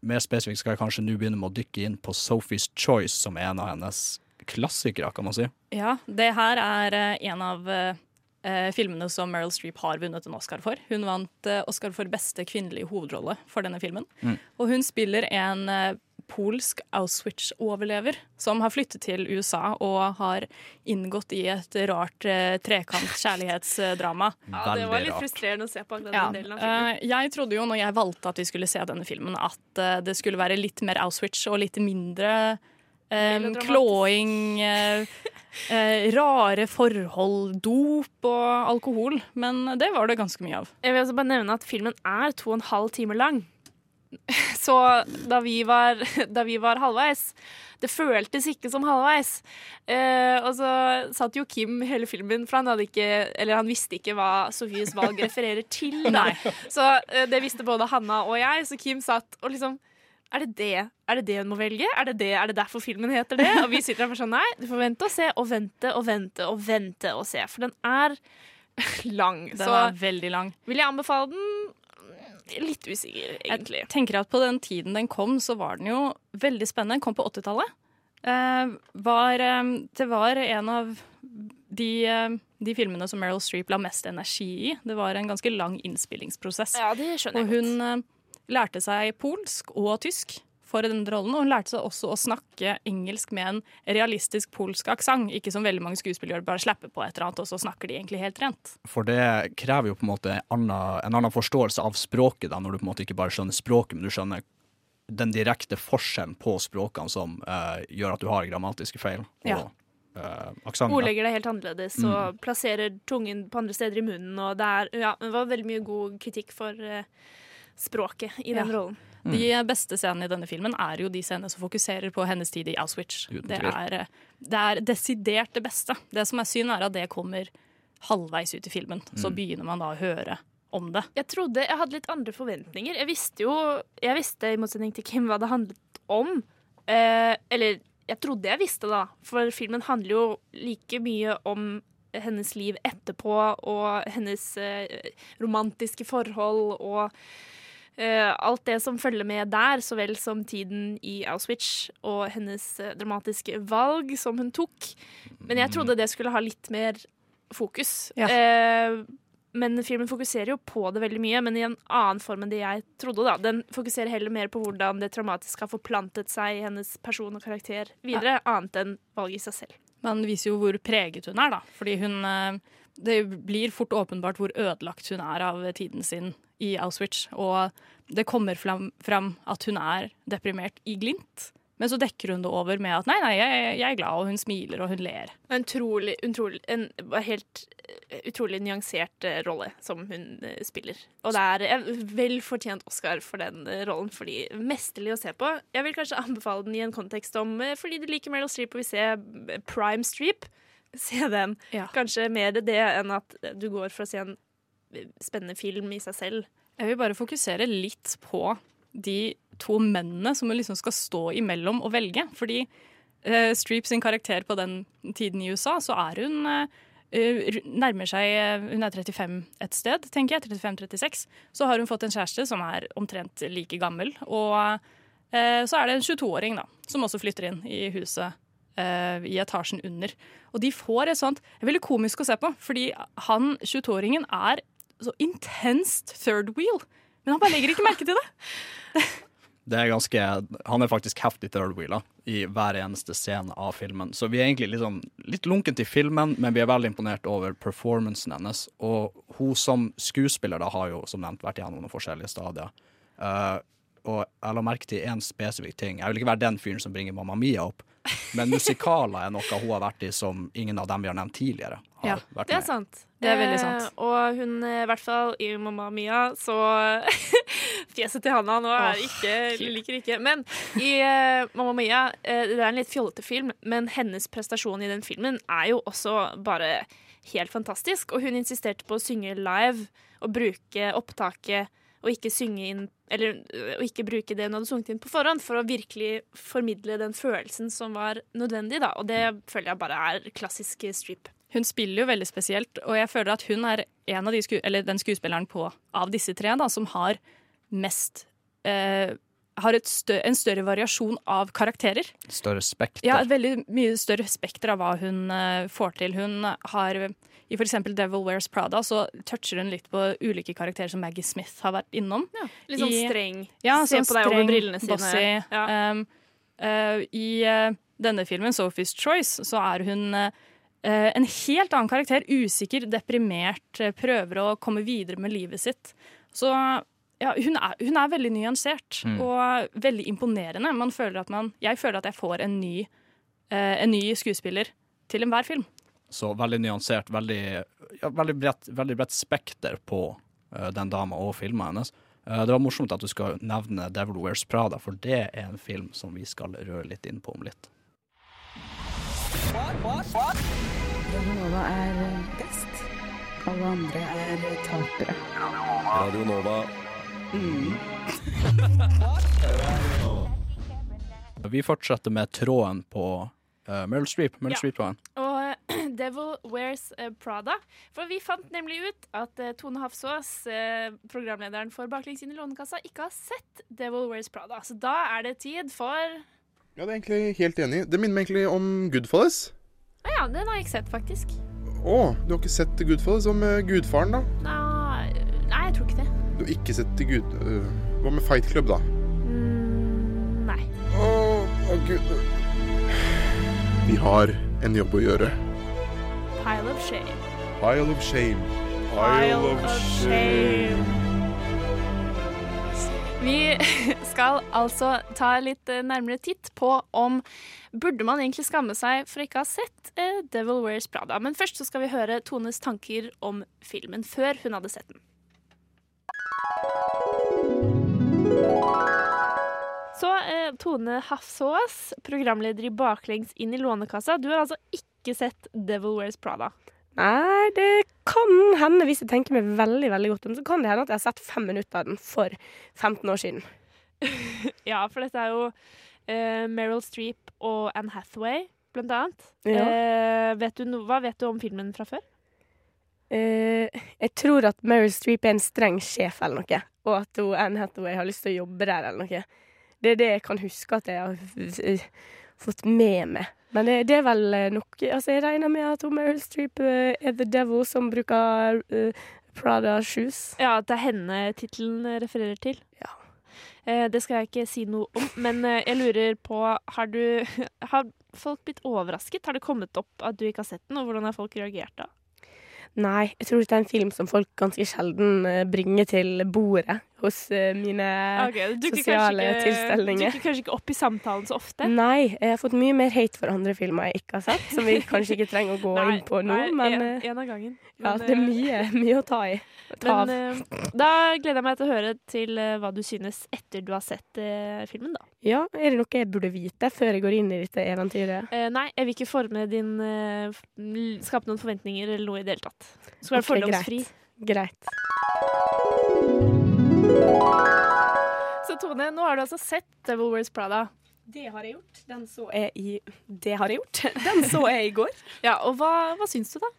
mer spesifikt skal jeg kanskje nå begynne med å dykke inn på Sophie's Choice, som er en av hennes klassikere, kan man si. Ja, det her er eh, en av eh, eh, filmene som Meryl Streep har vunnet en Oscar for. Hun vant Oscar for beste kvinnelige hovedrolle for denne filmen. Mm. Og hun spiller en polsk Auschwitz-overlever som har flyttet til USA og har inngått i et rart eh, trekant-kjærlighetsdrama. Ja, det var litt frustrerende å se på den delen av filmen. Eh, jeg trodde jo når jeg valgte at vi skulle se denne filmen, at eh, det skulle være litt mer Auschwitz og litt mindre um, klåing, eh, eh, rare forhold, dop og alkohol. Men det var det ganske mye av. Jeg vil også bare nevne at filmen er to og en halv time lang. Så da vi var, da vi var halvveis Det føltes ikke som halvveis. Eh, og så satt jo Kim hele filmen, for han ikke Eller han visste ikke hva Sofies valg refererer til. Så eh, det visste både Hanna og jeg, så Kim satt og liksom er det det Er det det hun må velge? Er det, det? er det derfor filmen heter det? Og vi sitter der for sånn, nei, du får vente og se, og vente og vente og vente og se. For den er lang. Den så er veldig lang. vil jeg anbefale den? Litt usikker, egentlig. Jeg tenker at På den tiden den kom, så var den jo veldig spennende. Den kom på 80-tallet. Eh, var, eh, det var en av de, eh, de filmene som Meryl Streep la mest energi i. Det var en ganske lang innspillingsprosess. Ja, det skjønner og jeg hun eh, lærte seg polsk og tysk for denne rollen, og hun lærte seg også å snakke engelsk med en realistisk polsk aksent. Ikke som veldig mange skuespillere gjør, bare slapper på et eller annet, og så snakker de egentlig helt rent. For det krever jo på en måte en annen, en annen forståelse av språket, da, når du på en måte ikke bare skjønner språket, men du skjønner den direkte forskjellen på språkene som uh, gjør at du har grammatiske feil og Ja. uh. Ordlegger det helt annerledes og plasserer tungen på andre steder i munnen. Og det, er, ja, det var veldig mye god kritikk for uh, språket i den Ja. rollen. De beste scenene i denne filmen er jo de scenene som fokuserer på hennes tid i Auschwitz. Det er, det er desidert det beste. Det som er synd, er at det kommer halvveis ut i filmen. Så Mm. begynner man da å høre om det. Jeg trodde jeg hadde litt andre forventninger. Jeg visste jo, jeg visste i motsetning til Kim hva det handlet om. Eh, eller jeg trodde jeg visste, da. For filmen handler jo like mye om hennes liv etterpå og hennes eh, romantiske forhold og eh, alt det som følger med der, så vel som tiden i Auschwitz og hennes eh, dramatiske valg som hun tok. Men jeg trodde det skulle ha litt mer fokus. Ja. Eh, men filmen fokuserer jo på det veldig mye, men i en annen form enn det jeg trodde. da. Den fokuserer heller mer på hvordan det traumatiske har forplantet seg i hennes person og karakter videre, annet enn valget i seg selv. Man viser jo hvor preget hun er, da. Fordi hun eh, Det blir fort åpenbart hvor ødelagt hun er av tiden sin i Auschwitz. Og det kommer fram, fram at hun er deprimert i glimt. Men så dekker hun det over med at nei, nei, jeg, jeg er glad, og hun smiler og hun ler. En utrolig, utrolig, en helt eh, utrolig nyansert eh, rolle som hun eh, spiller. Og det er en vel fortjent Oscar for den rollen, fordi mesterlig å se på. Jeg vil kanskje anbefale den i en kontekst om fordi du liker Meryl Streep og vil se Prime Streep. Se den. Kanskje mer det enn at du går for å se en spennende film i seg selv. Jeg vil bare fokusere litt på de to mennene som liksom skal stå imellom og velge. Fordi uh, Streep sin karakter på den tiden i USA, så er hun eh, nærmer seg Hun er 35 et sted, tenker jeg. 35-36. Så har hun fått en kjæreste som er omtrent like gammel. Og eh, så er det en 22-åring da, som også flytter inn i huset eh, i etasjen under. Og de får et sånt Det er veldig komisk å se på, fordi han 22-åringen er så intenst third wheel. Men han bare legger ikke merke til det. Det er ganske, han er faktisk heftig third wheel i hver eneste scene av filmen. Så vi er egentlig sånn, litt lunken til filmen, men vi er veldig imponert over performancen hennes. Og hun som skuespiller da har jo som nevnt vært gjennom noen forskjellige stadier. Uh, og jeg la merke til én spesifikk ting. Jeg vil ikke være den fyren som bringer Mamma Mia opp, men musikaler er noe hun har vært i som ingen av dem vi har nevnt tidligere. har Ja, vært det er med sant. Det er veldig Eh, og hun, eh, i hvert fall i Mamma Mia, så Fjeset til Hanna nå er ikke liker ikke. Men i eh, Mamma Mia, eh, det er en litt fjollete film, men hennes prestasjon i den filmen er jo også bare helt fantastisk. Og hun insisterte på å synge live og bruke opptaket og ikke synge inn Eller øh, og ikke bruke det hun hadde sunget inn på forhånd, for å virkelig formidle den følelsen som var nødvendig, da. Og det føler jeg bare er klassisk strip. Hun spiller jo veldig spesielt, og jeg føler at hun er en av de sku eller den skuespilleren på, av disse tre da, som har mest eh, Har et stø en større variasjon av karakterer. Større spekter. Ja, et veldig mye større spekter av hva hun uh, får til. Hun har i eksempel Devil Wears Prada så toucher hun litt på ulike karakterer som Maggie Smith har vært innom. litt sånn I- streng. Ja, Se sånn på deg over brillene sine. Bossy. Ja. Um, uh, I uh, denne filmen, Sophie's Choice, så er hun uh, en helt annen karakter. Usikker, deprimert, eh, prøver å komme videre med livet sitt. Så ja, hun er, hun er veldig nyansert Mm. og veldig imponerende. Man føler at man, jeg føler at jeg får en ny, eh, en ny skuespiller til enhver film. Så veldig nyansert, veldig, ja, veldig bredt, veldig bredt spekter på uh, den dama og filmen hennes. Uh, det var morsomt at du skal nevne Devil Wears Prada, for det er en film som vi skal røre litt inn på om litt. Radio Nova er eh, best. Alle andre er tapere. Radio Nova. Vi fortsetter med tråden på uh, Meryl Streep. Meryl Ja. Streep-tråden. Og eh, Devil Wears eh, Prada. For vi fant nemlig ut at eh, Tone Hafsås, eh, programlederen for Baklengs inn i Lånekassa, ikke har sett Devil Wears Prada. Så da er det tid for Ja, det er egentlig helt enig. Det minner meg egentlig om Goodfellas. Å ja, den har jeg ikke sett, faktisk. Å, du har ikke sett Goodfellas? Som Gudfaren, da? Nei, nei jeg tror ikke det. Du har ikke sett Gud... øh, hva med Fight Club, da? Mm, nei. Å, å gud Vi har en jobb å gjøre. Pile of shame. Pile of shame. Pile of shame. Vi skal altså ta litt eh, nærmere titt på om burde man egentlig skamme seg for ikke å ha sett eh, Devil Wears Prada. Men først så skal vi høre Tones tanker om filmen før hun hadde sett den. Så eh, Tone Hafsås, programleder i Baklengs inn i Lånekassa. Du har altså ikke sett Devil Wears Prada. Nei, det kan hende, hvis jeg tenker meg veldig veldig godt om, så kan det hende at jeg har sett fem minutter av den for 15 år siden. Ja, for dette er jo eh, Meryl Streep og Anne Hathaway, blant annet. Ja. Eh, vet du no hva vet du om filmen fra før? Eh, jeg tror at Meryl Streep er en streng sjef eller noe, og at Anne Hathaway har lyst til å jobbe der eller noe. Det er det jeg kan huske at jeg har f- fått med meg. Men det, det er vel eh, nok Altså, jeg regner med at Meryl Streep uh, er the devil som bruker uh, Prada shoes. Ja, at det er henne tittelen refererer til. Ja. Uh, det skal jeg ikke si noe om, men eh, jeg lurer på Har du Har folk blitt overrasket? Har det kommet opp at du ikke har sett den, og hvordan har folk reagert da? Nei, jeg tror det er en film som folk ganske sjelden eh, bringer til bordet hos eh, mine okay, sosiale ikke- tilstelninger. Dukker kanskje ikke opp i samtalen så ofte? Nei, jeg har fått mye mer hate for andre filmer jeg ikke har sett, som vi kanskje ikke trenger å gå Nei, inn på nå, nei, men en, eh, en av gangen. ja, det er eh, mye, mye å ta i. Ta Men da gleder jeg meg til å høre til hva du synes etter du har sett eh, filmen, da. Ja, er det noe jeg burde vite før jeg går inn i dette eventyret? Eh, nei, jeg vil ikke forme din eh, Skape noen forventninger eller noe i det hele tatt. Du skal være Ok, fordomsfri. Greit. Så Tone, nå har du altså sett Devil Wears Prada. Det har jeg gjort. Den så jeg i Det har jeg gjort. Den så jeg i går. Ja, og hva, hva syns du, da?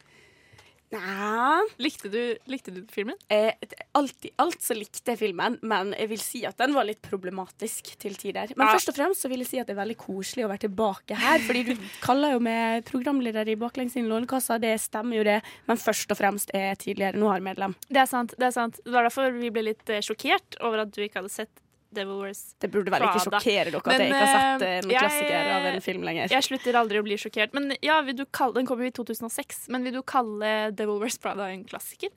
Nei Likte du, likte du filmen? Eh, alltid, alt så likte jeg filmen, men jeg vil si at den var litt problematisk til tider. Men Ja. først og fremst så vil jeg si at det er veldig koselig å være tilbake her. Fordi du kaller jo meg programleder i Baklengs inn Lånekassa, det stemmer jo det. Men først og fremst er jeg tidligere Noir-medlem. Det er sant. det er sant. Det var derfor vi ble litt eh, sjokkert over at du ikke hadde sett Devil Wears Det burde vel ikke Prada. sjokkere dere at jeg ikke har sett eh, en jeg- klassiker av en film lenger. Jeg slutter aldri å bli sjokkert. Men ja, kalle, Den kom jo i 2006, men vil du kalle Devil Wears Prada en klassiker?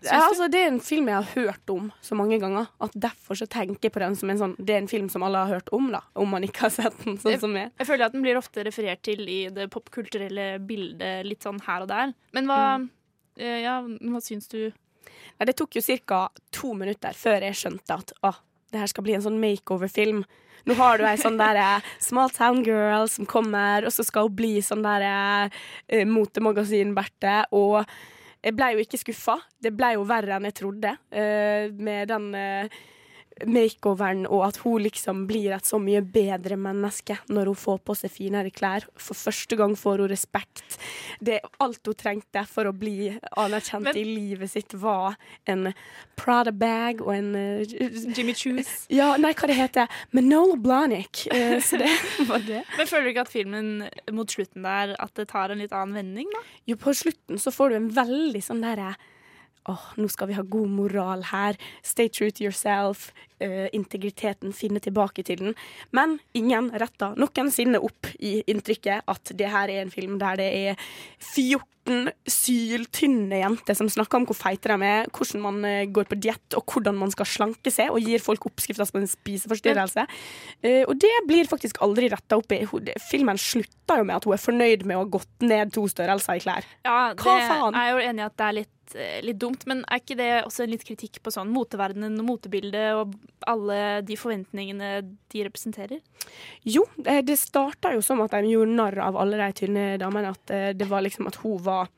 Ja, altså, det er en film jeg har hørt om så mange ganger. At Derfor så tenker jeg på den som en sånn Det er en film som alle har hørt om, da. Om man ikke har sett den, sånn som meg. Jeg føler at den blir ofte referert til i det popkulturelle bildet litt sånn her og der. Men hva, mm. ja, hva syns du? Nei, det tok jo ca. to minutter før jeg skjønte at å, det her skal bli en sånn makeover-film. Nå har du ei sånn der eh, small town girl som kommer, og så skal hun bli sånn der eh, motemagasin-Berthe. Og jeg ble jo ikke skuffa. Det ble jo verre enn jeg trodde. eh, med den eh, makeoveren, og at hun liksom blir et så mye bedre menneske når hun får på seg finere klær. For første gang får hun respekt. Det alt hun trengte for å bli anerkjent Men- i livet sitt, var en Prada-bag og en Jimmy Choos. Ja, nei, hva det heter Manola Blahnik. Uh, så det var det. Men føler du ikke at filmen mot slutten der at det tar en litt annen vending, da? Jo, på slutten så får du en veldig sånn derre Åh, nå skal vi ha god moral her. Stay true to yourself. Uh, integriteten, finne tilbake til den. Men ingen retter noensinne opp i inntrykket at det her er en film der det er 14 syltynne jenter som snakker om hvor feite de er, hvordan man eh, går på diett og hvordan man skal slanke seg, og gir folk oppskrifter på en spiseforstyrrelse. Uh, og det blir faktisk aldri retta opp i. Filmen slutter jo med at hun er fornøyd med å ha gått ned to størrelser i klær. Ja, Hva det Jeg er jo enig i at det er litt, eh, litt dumt, men er ikke det også en litt kritikk på sånn moteverdenen og motebildet og alle de forventningene de representerer? Jo, eh, det starta jo som at de gjorde narr av alle de tynne damene. At eh, det var liksom at hun var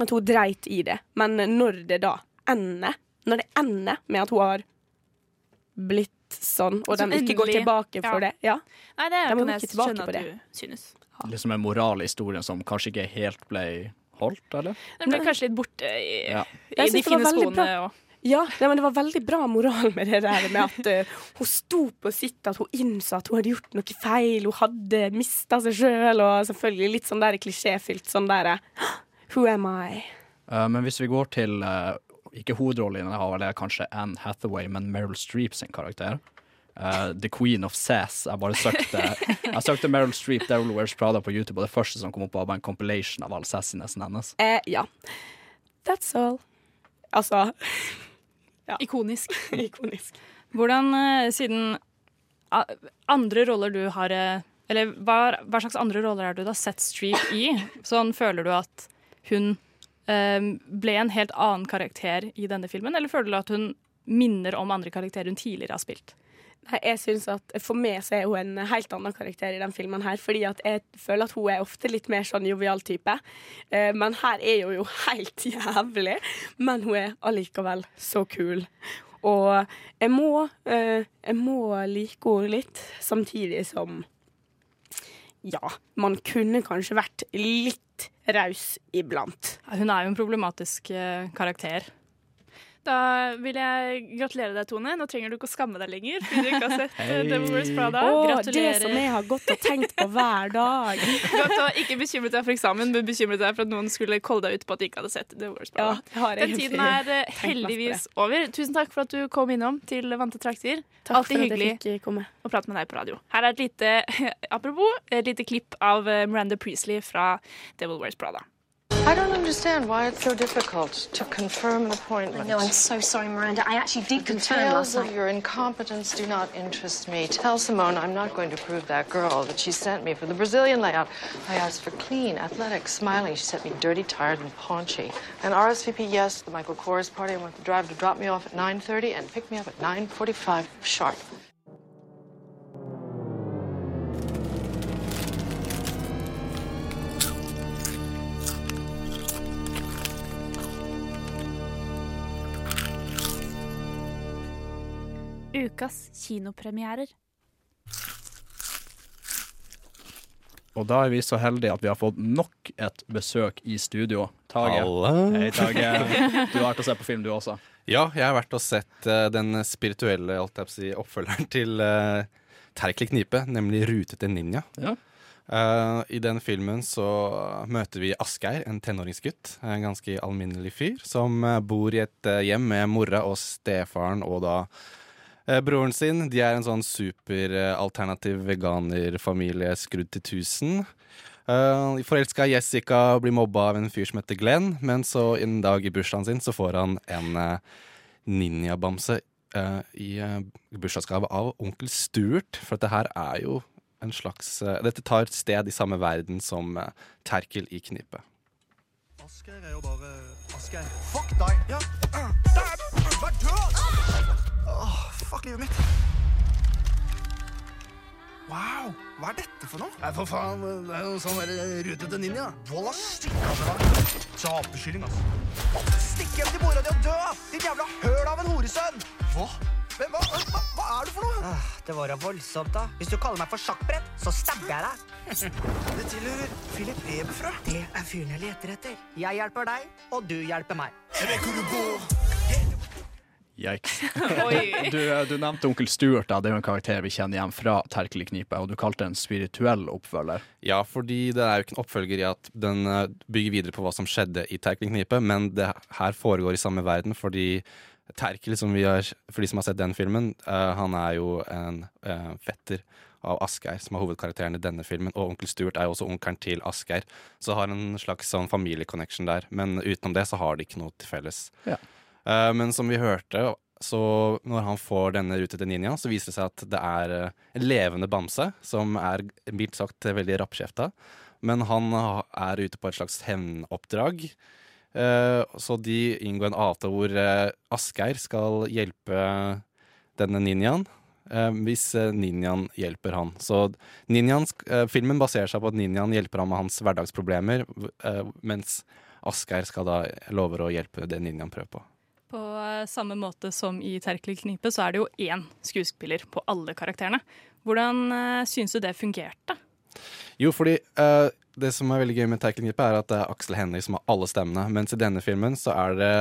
At hun dreit i det. Men når det da ender Når det ender med at hun har blitt sånn, og de ikke går tilbake for ja. det Ja. Nei, det De må kan jeg tilbake skjønne på at det. du synes. Liksom en moral i historien som kanskje ikke helt ble holdt, eller? Den ble kanskje litt borte i, Ja. i de fine skoene. bra. Og. Ja, nei, men det var veldig bra moral med det der med at uh, hun sto på sitt, at hun innså at hun hadde gjort noe feil, hun hadde mista seg sjøl, og selvfølgelig litt sånn der klisjéfylt sånn der Who am I? Uh, men hvis vi går til uh, ikke hovedrollen, det er kanskje Anne Hathaway, men Meryl Streep sin karakter. Eh, The Queen of Sass. Jeg bare søkte Jeg søkte Meryl Streep Daryl Wears Prada på YouTube, og det første som kom opp, var bare en compilation av all sassinessen hennes. Eh, ja. That's all. Altså ja. Ikonisk. Ikonisk. Hvordan, eh, siden andre roller du har eh, Eller hva, hva slags andre roller er det du har sett Streep i? Sånn føler du at hun ble en helt annen karakter i denne filmen, eller føler du at hun minner om andre karakterer hun tidligere har spilt? Jeg synes at For meg så er hun en helt annen karakter i den filmen her. Fordi at jeg føler at hun er ofte litt mer sånn jovial type. Eh, men her er hun jo helt jævlig. Men hun er allikevel så kul. Og jeg må, eh, jeg må like henne litt, samtidig som Ja, man kunne kanskje vært litt raus iblant. Hun er jo en problematisk eh, karakter. Da vil jeg gratulere deg, Tone. Nå trenger du ikke å skamme deg lenger. Fordi du ikke har sett hey. Devil Wears Prada. Å, det som jeg har gått og tenkt på hver dag. Godt å ikke bekymret deg for eksamen, men bekymret deg for at noen skulle kolde deg ut på at de ikke hadde sett Devil Wears Prada. Ja, Den tiden er eh, heldigvis over. Tusen takk for at du kom innom til Vante trakter. Takk Alltid hyggelig eh, å prate med deg på radio. Her er et lite, apropos, et lite klipp av eh, Miranda Priestley fra Devil Wears Prada. I don't understand why it's so difficult to confirm an appointment. No, I'm so sorry, Miranda. I actually did The confirm last of night. your incompetence do not interest me. Tell Simone I'm not going to prove that girl that she sent me for the Brazilian layout. I asked for clean, athletic, smiling. She sent me dirty, tired, and paunchy. And RSVP, yes, the Michael Kors party. I want the driver to drop me off at 9.30 and pick me up at 9.45 sharp. ukas kinopremierer. Og da er vi så heldige at vi har fått nok et besøk i studio. Tage. Hei, Tage. Du har vært og sett på film, du også? Ja, jeg har vært og sett uh, den spirituelle si, oppfølgeren til eh, uh, Terkelig knipe, nemlig 'Rutete ninja'. Ja. Uh, I den filmen så møter vi Asgeir, en tenåringsgutt. En ganske alminnelig fyr som bor i et hjem med mora og stefaren og da broren sin. De er en sånn superalternativ veganerfamilie skrudd til tusen. Uh, Forelska Jessica blir mobba av en fyr som heter Glenn, men så en dag i bursdagen sin så får han en uh, ninjabamse uh, i uh, bursdagsgave av onkel Stuart. For dette her er jo en slags Dette tar et sted i samme verden som Terkel i Knipet. Asgeir er jo bare Asgeir. Fuck deg! Ja. Vær død! Åh, fuck livet mitt. Wow, hva er dette for noe? Nei, for faen, det er jo sånn der rutete ninja. Walla, stikk av deg. Tapeskylling, altså. Stikk hjem til mora di og dø! Ditt jævla høl av en horesønn! Hva? Men, hva, hva, hva er du for noe? Ah, det var da voldsomt, da. Hvis du kaller meg for sjakkbrett, så stabber jeg deg. Det tilhører Philip Eberfrø. Det er fyren jeg leter etter. Jeg hjelper deg, og du hjelper meg. Jeg vet hvor du går. Yikes. Du, eh, du nevnte onkel Stuart. da, Det er jo en karakter vi kjenner igjen fra Terkelig knipe, og du kalte det en spirituell oppfølger. Ja, fordi det er jo ikke en oppfølger i at den eh, bygger videre på hva som skjedde i Terkel knipe, men det her foregår i samme verden fordi Terkel, som vi har, for de som har sett den filmen, eh, han er jo en fetter av Asgeir, som er hovedkarakteren i denne filmen. Og onkel Stuart er jo også onkelen til Asgeir, så har en slags sånn familieconnection der. Men utenom det så har de ikke noe til felles. Ja. Eh, men som vi hørte, så når han får denne rute til ninja, så viser det seg at det er eh, en levende bamse, som er mildt sagt veldig rappkjefta. Men han er ute på et slags hevnoppdrag. Eh, så de inngår en avtale hvor eh, Asgeir skal hjelpe denne ninjaen. hvis ninjaen hjelper han. Så ninjaen, filmen baserer seg på at ninjaen hjelper ham med hans hverdagsproblemer, mens Asgeir skal da lover å hjelpe det ninjaen prøver på. På eh, samme måte som i Terkelig knipe, så er det jo én skuespiller på alle karakterene. Hvordan uh, syns du det fungerte? Jo, fordi uh, det som er veldig gøy med Terkelknippet, er at det er Aksel Hennie som har alle stemmene. Mens i denne filmen så er det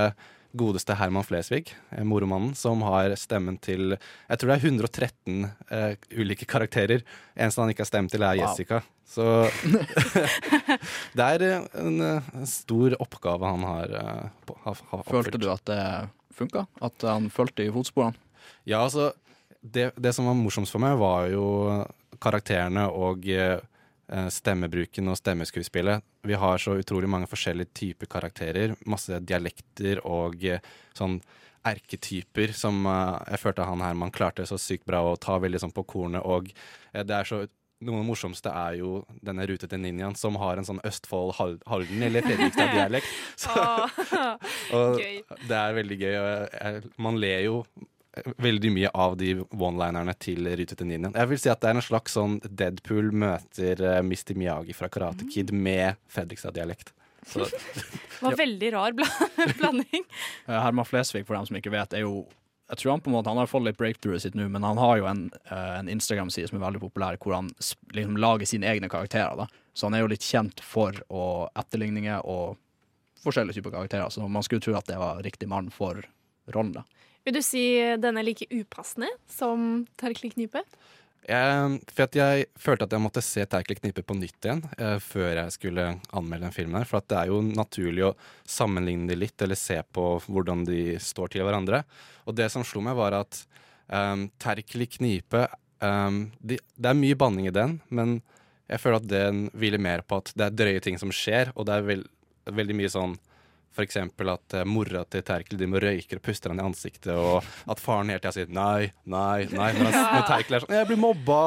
godeste Herman Flesvig, eh, moromannen, som har stemmen til Jeg tror det er 113 uh, ulike karakterer. Eneste han ikke har stemt til, er Wow. Jessica. Så det er eh, en, eh, stor oppgave han har. uh, har, har Følte du at det funka? At han fulgte i fotsporene? Ja, altså det, det som var morsomst for meg, var jo karakterene og eh, stemmebruken og stemmeskuespillet. Vi har så utrolig mange forskjellige typer karakterer. Masse dialekter og eh, sånn erketyper som eh, jeg følte han Herman klarte så sykt bra å ta veldig sånn på kornet. Og eh, det er så noe av det morsomste er jo denne rutete ninjaen som har en sånn Østfold-Halden eller Fredrikstad-dialekt. Så- og det er veldig gøy. Man ler jo veldig mye av de one-linerne til Rytete Ninjaen. Jeg vil si at det er en slags sånn Deadpool møter uh, Misty Miyagi fra Karate Kid med Fredrikstad-dialekt. Det var veldig rar bla blanding. Eh, Herman Flesvig, for dem som ikke vet, er jo jeg tror han på en måte, han har fått litt breakthrough sitt nå, men han har jo en, eh, en Instagram-side som er veldig populær, hvor han liksom lager sine egne karakterer. da. Så han er jo litt kjent for å etterligninger og forskjellige typer karakterer. Så man skulle tro at det var riktig mann for rollen. da. Vil du si den er like upassende som Terkelig knipe? jeg, for jeg følte at jeg måtte se Terkel knipe på nytt igjen eh, før jeg skulle anmelde den filmen. her, For det er jo naturlig å sammenligne de litt, eller se på hvordan de står til hverandre. Og det som slo meg, var at um, Terkel knipe um, de, Det er mye banning i den, men jeg føler at den hviler mer på at det er drøye ting som skjer, og det er veld, veldig mye sånn eksempel at uh, mora til Terkel de må røyker og puster han i ansiktet, og at faren hele tida sier nei, nei, nei. Når, ja. når Terkel er sånn 'Jeg blir mobba,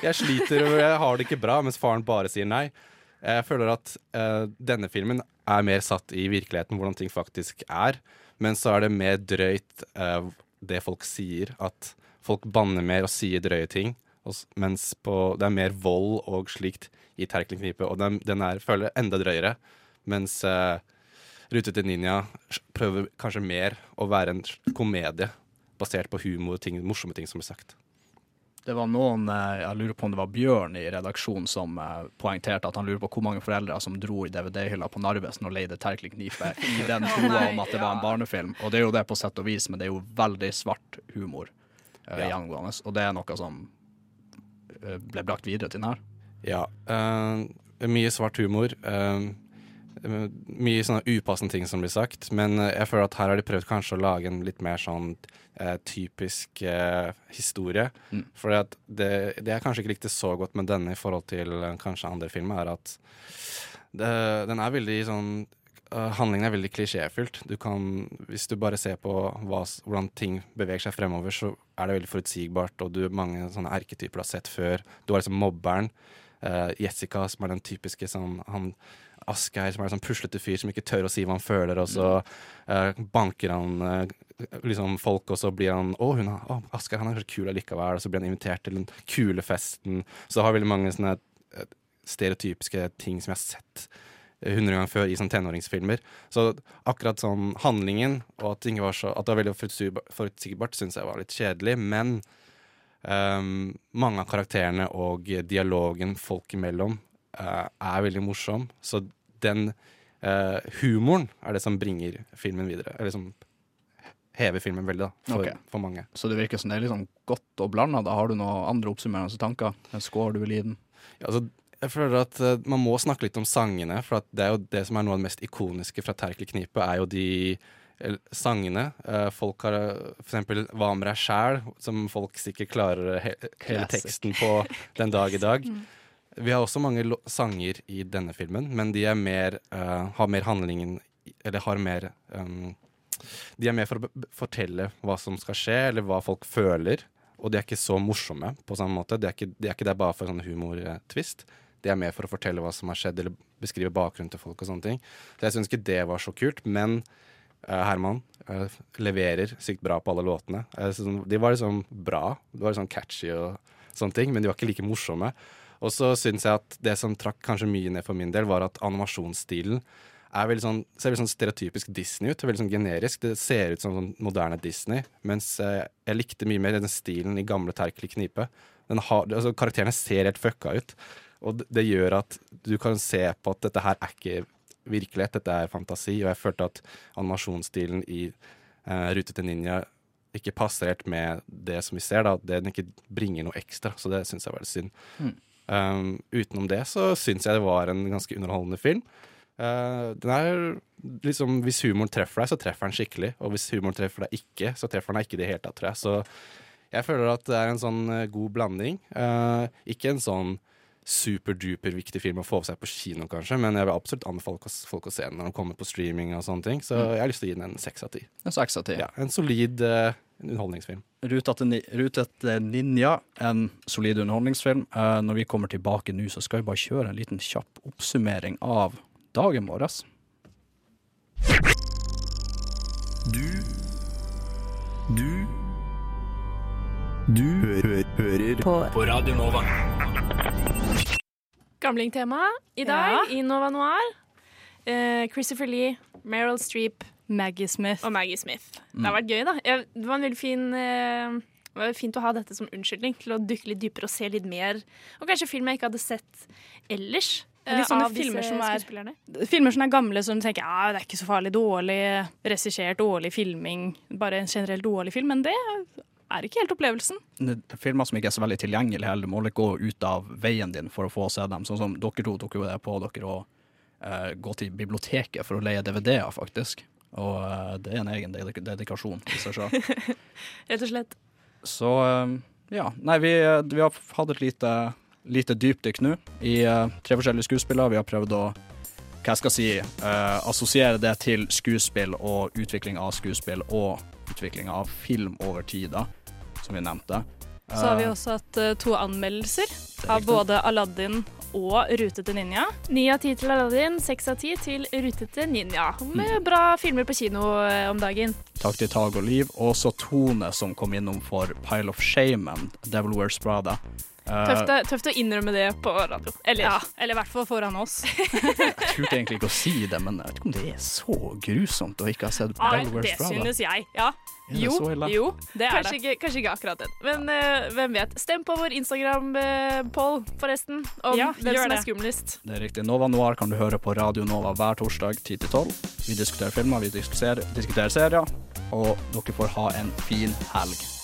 jeg sliter, og jeg har det ikke bra', mens faren bare sier nei. Jeg føler at uh, denne filmen er mer satt i virkeligheten, hvordan ting faktisk er. Men så er det mer drøyt uh, det folk sier, at folk banner mer og sier drøye ting. og Mens på, det er mer vold og slikt i Terkel knipe, og den, den er, føler jeg enda drøyere. Mens uh, Rutete ninja prøver kanskje mer å være en komedie basert på humor og ting, morsomme ting som blir sagt. Det var noen, eh, jeg lurer på om det var Bjørn i redaksjonen som eh, poengterte at han lurer på hvor mange foreldre som dro i DVD-hylla på Narvesen og leide Terkelig knipe i den troa om at det var en barnefilm. Og det er jo det på sett og vis, men det er jo veldig svart humor eh, Ja. gjennomgående. Og det er noe som ble brakt videre til den her. Ja. Uh, mye svart humor. eh, mye sånne upassende ting som blir sagt. Men eh, jeg føler at her har de prøvd kanskje å lage en litt mer sånn eh, typisk eh, historie. Mm. For det, det jeg kanskje ikke likte så godt med denne i forhold til eh, kanskje andre filmer, er at det, den er veldig sånn uh, Handlingen er veldig klisjéfylt. Du kan, hvis du bare ser på hva, hvordan ting beveger seg fremover, så er det veldig forutsigbart, og du mange sånne erketyper du har sett før. Du har liksom mobberen. Uh, Jessica, som er den typiske sånn han Asgeir, som er en sånn puslete fyr som ikke tør å si hva han føler, og så uh, banker han uh, liksom folk, og så blir han Å, hun har, Asgeir han er så kul allikevel, og så blir han invitert til den kule festen. Så har veldig mange sånne eh, stereotypiske ting som jeg har sett hundre ganger før i sånne tenåringsfilmer. Så akkurat sånn handlingen, og at, så, at det var veldig forutsigbart syns jeg var litt kjedelig. Men um, mange av karakterene og dialogen folk imellom uh, er veldig morsom. Så den uh, humoren er det som bringer filmen videre. Eller som hever filmen veldig, da, for, okay. for mange. Så det virker som det er sånn godt og blanda. Da har du noen andre oppsummerende tanker? En score du vil gi den? Ja, altså, jeg føler at uh, Man må snakke litt om sangene, for at det er jo det som er noe av det mest ikoniske fra Terkel Knipe, er jo de eh, sangene. Eh, folk har f.eks. Hva med deg sjæl, som folk sikkert klarer he hele teksten på den dag i dag. Mm. Vi har også mange sanger i denne filmen, men de er mer, uh, har mer handlingen Eller har mer um, De er mer for å fortelle hva som skal skje, eller hva folk føler. Og de er ikke så morsomme på samme måte. De er ikke, de er ikke der bare for sånn humortvist. De er mer for å fortelle hva som har skjedd, eller beskrive bakgrunnen til folk og sånne ting. Så jeg syns ikke det var så kult, men uh, Herman uh, leverer sykt bra på alle låtene. De var liksom bra. De var liksom catchy og sånne ting, men de var ikke like morsomme. Og så syns jeg at det som trakk kanskje mye ned for min del, var at animasjonsstilen er veldig sånn, ser veldig sånn stereotypisk Disney ut. Veldig sånn generisk. Det ser ut som sånn moderne Disney. Mens eh, jeg likte mye mer den stilen i gamle Terkel Knipe. Den har, altså, karakterene ser helt fucka ut. Og det, det gjør at du kan se på at dette her er ikke virkelighet, dette er fantasi. Og jeg følte at animasjonsstilen i eh, Rute til Ninja ikke passer helt med det som vi ser. da, at Den ikke bringer noe ekstra. Så det syns jeg var litt synd. Mm. Um, utenom det så syns jeg det var en ganske underholdende film. Uh, den er liksom Hvis humoren treffer deg, så treffer den skikkelig. Og hvis humoren treffer deg ikke, så treffer den deg ikke i det hele tatt, tror jeg. Så jeg føler at det er en sånn uh, god blanding. Uh, ikke en sånn superduper viktig film å få seg på kino, kanskje, men jeg vil absolutt anbefale folk å, folk å se den når den kommer på streaming og sånne ting. Så Mm. jeg har lyst til å gi den en seks av ti. En seks av ti. Ja, en solid uh, underholdningsfilm. Ruta til, Rute etter Ninja, en solid underholdningsfilm. Eh, når vi kommer tilbake nå, så skal vi bare kjøre en liten kjapp oppsummering av dagen vår. Du Du Du hø hører på, Radio Nova. Gamlingtema i dag i Nova Noir. Eh, Christopher Lee, Meryl Streep Maggie Smith. og Maggie Smith. Det Mm. har vært gøy, da. Det var en veldig fin eh, det var fint å ha dette som unnskyldning til å dykke litt dypere og se litt mer. Og kanskje film jeg ikke hadde sett ellers. Det er sånne av filmer disse som er- Filmer som er gamle, som du tenker ja, det er ikke så farlig. Dårlig regissert, dårlig filming. Bare en generelt dårlig film. Men det er ikke helt opplevelsen. Er Filmer som ikke er så veldig tilgjengelige heller. Må litt gå ut av veien din for å få se dem. Sånn som dere to tok jo det på dere å uh, gå til biblioteket for å leie DVD-er, faktisk. Og eh, det er en egen dedik dedikasjon i seg sjøl. Rett og slett. Så eh, ja. Nei, vi, eh, vi har hatt et lite, lite dypdykk nå i tre forskjellige skuespillere. Vi har prøvd å hva jeg skal si, eh, assosiere det til skuespill og utvikling av skuespill og utvikling av film over tid, da, som vi nevnte. Så har vi også hatt to anmeldelser av både Aladdin og Rute til Ninja. Ni av ti til Aladdin, seks av ti til Rutete Ninja. Mm. Med bra filmer på kino eh, om dagen. Takk til Tag og Liv, og så Tone som kom innom for Pile of Shame and Devil Wears Prada. Eh, Tøft, tøft å innrømme det på radio. Eller, Ja, eller i hvert fall foran oss. Jeg turte egentlig ikke å si det, men jeg vet ikke om det er så grusomt å ikke ha sett Nei, Bell Wears det synes jeg. Ja. Er Jo, jo. Det er kanskje, det. Ikke, kanskje ikke akkurat den. Men uh, hvem vet. Stem på vår Instagram-poll, forresten, om Ja, hvem som er det. skumlest. Det er riktig. Nova Noir kan du høre på Radio Nova hver torsdag 10-12. Vi diskuterer filmer, vi diskuterer, diskuterer serier, og dere får ha en fin helg.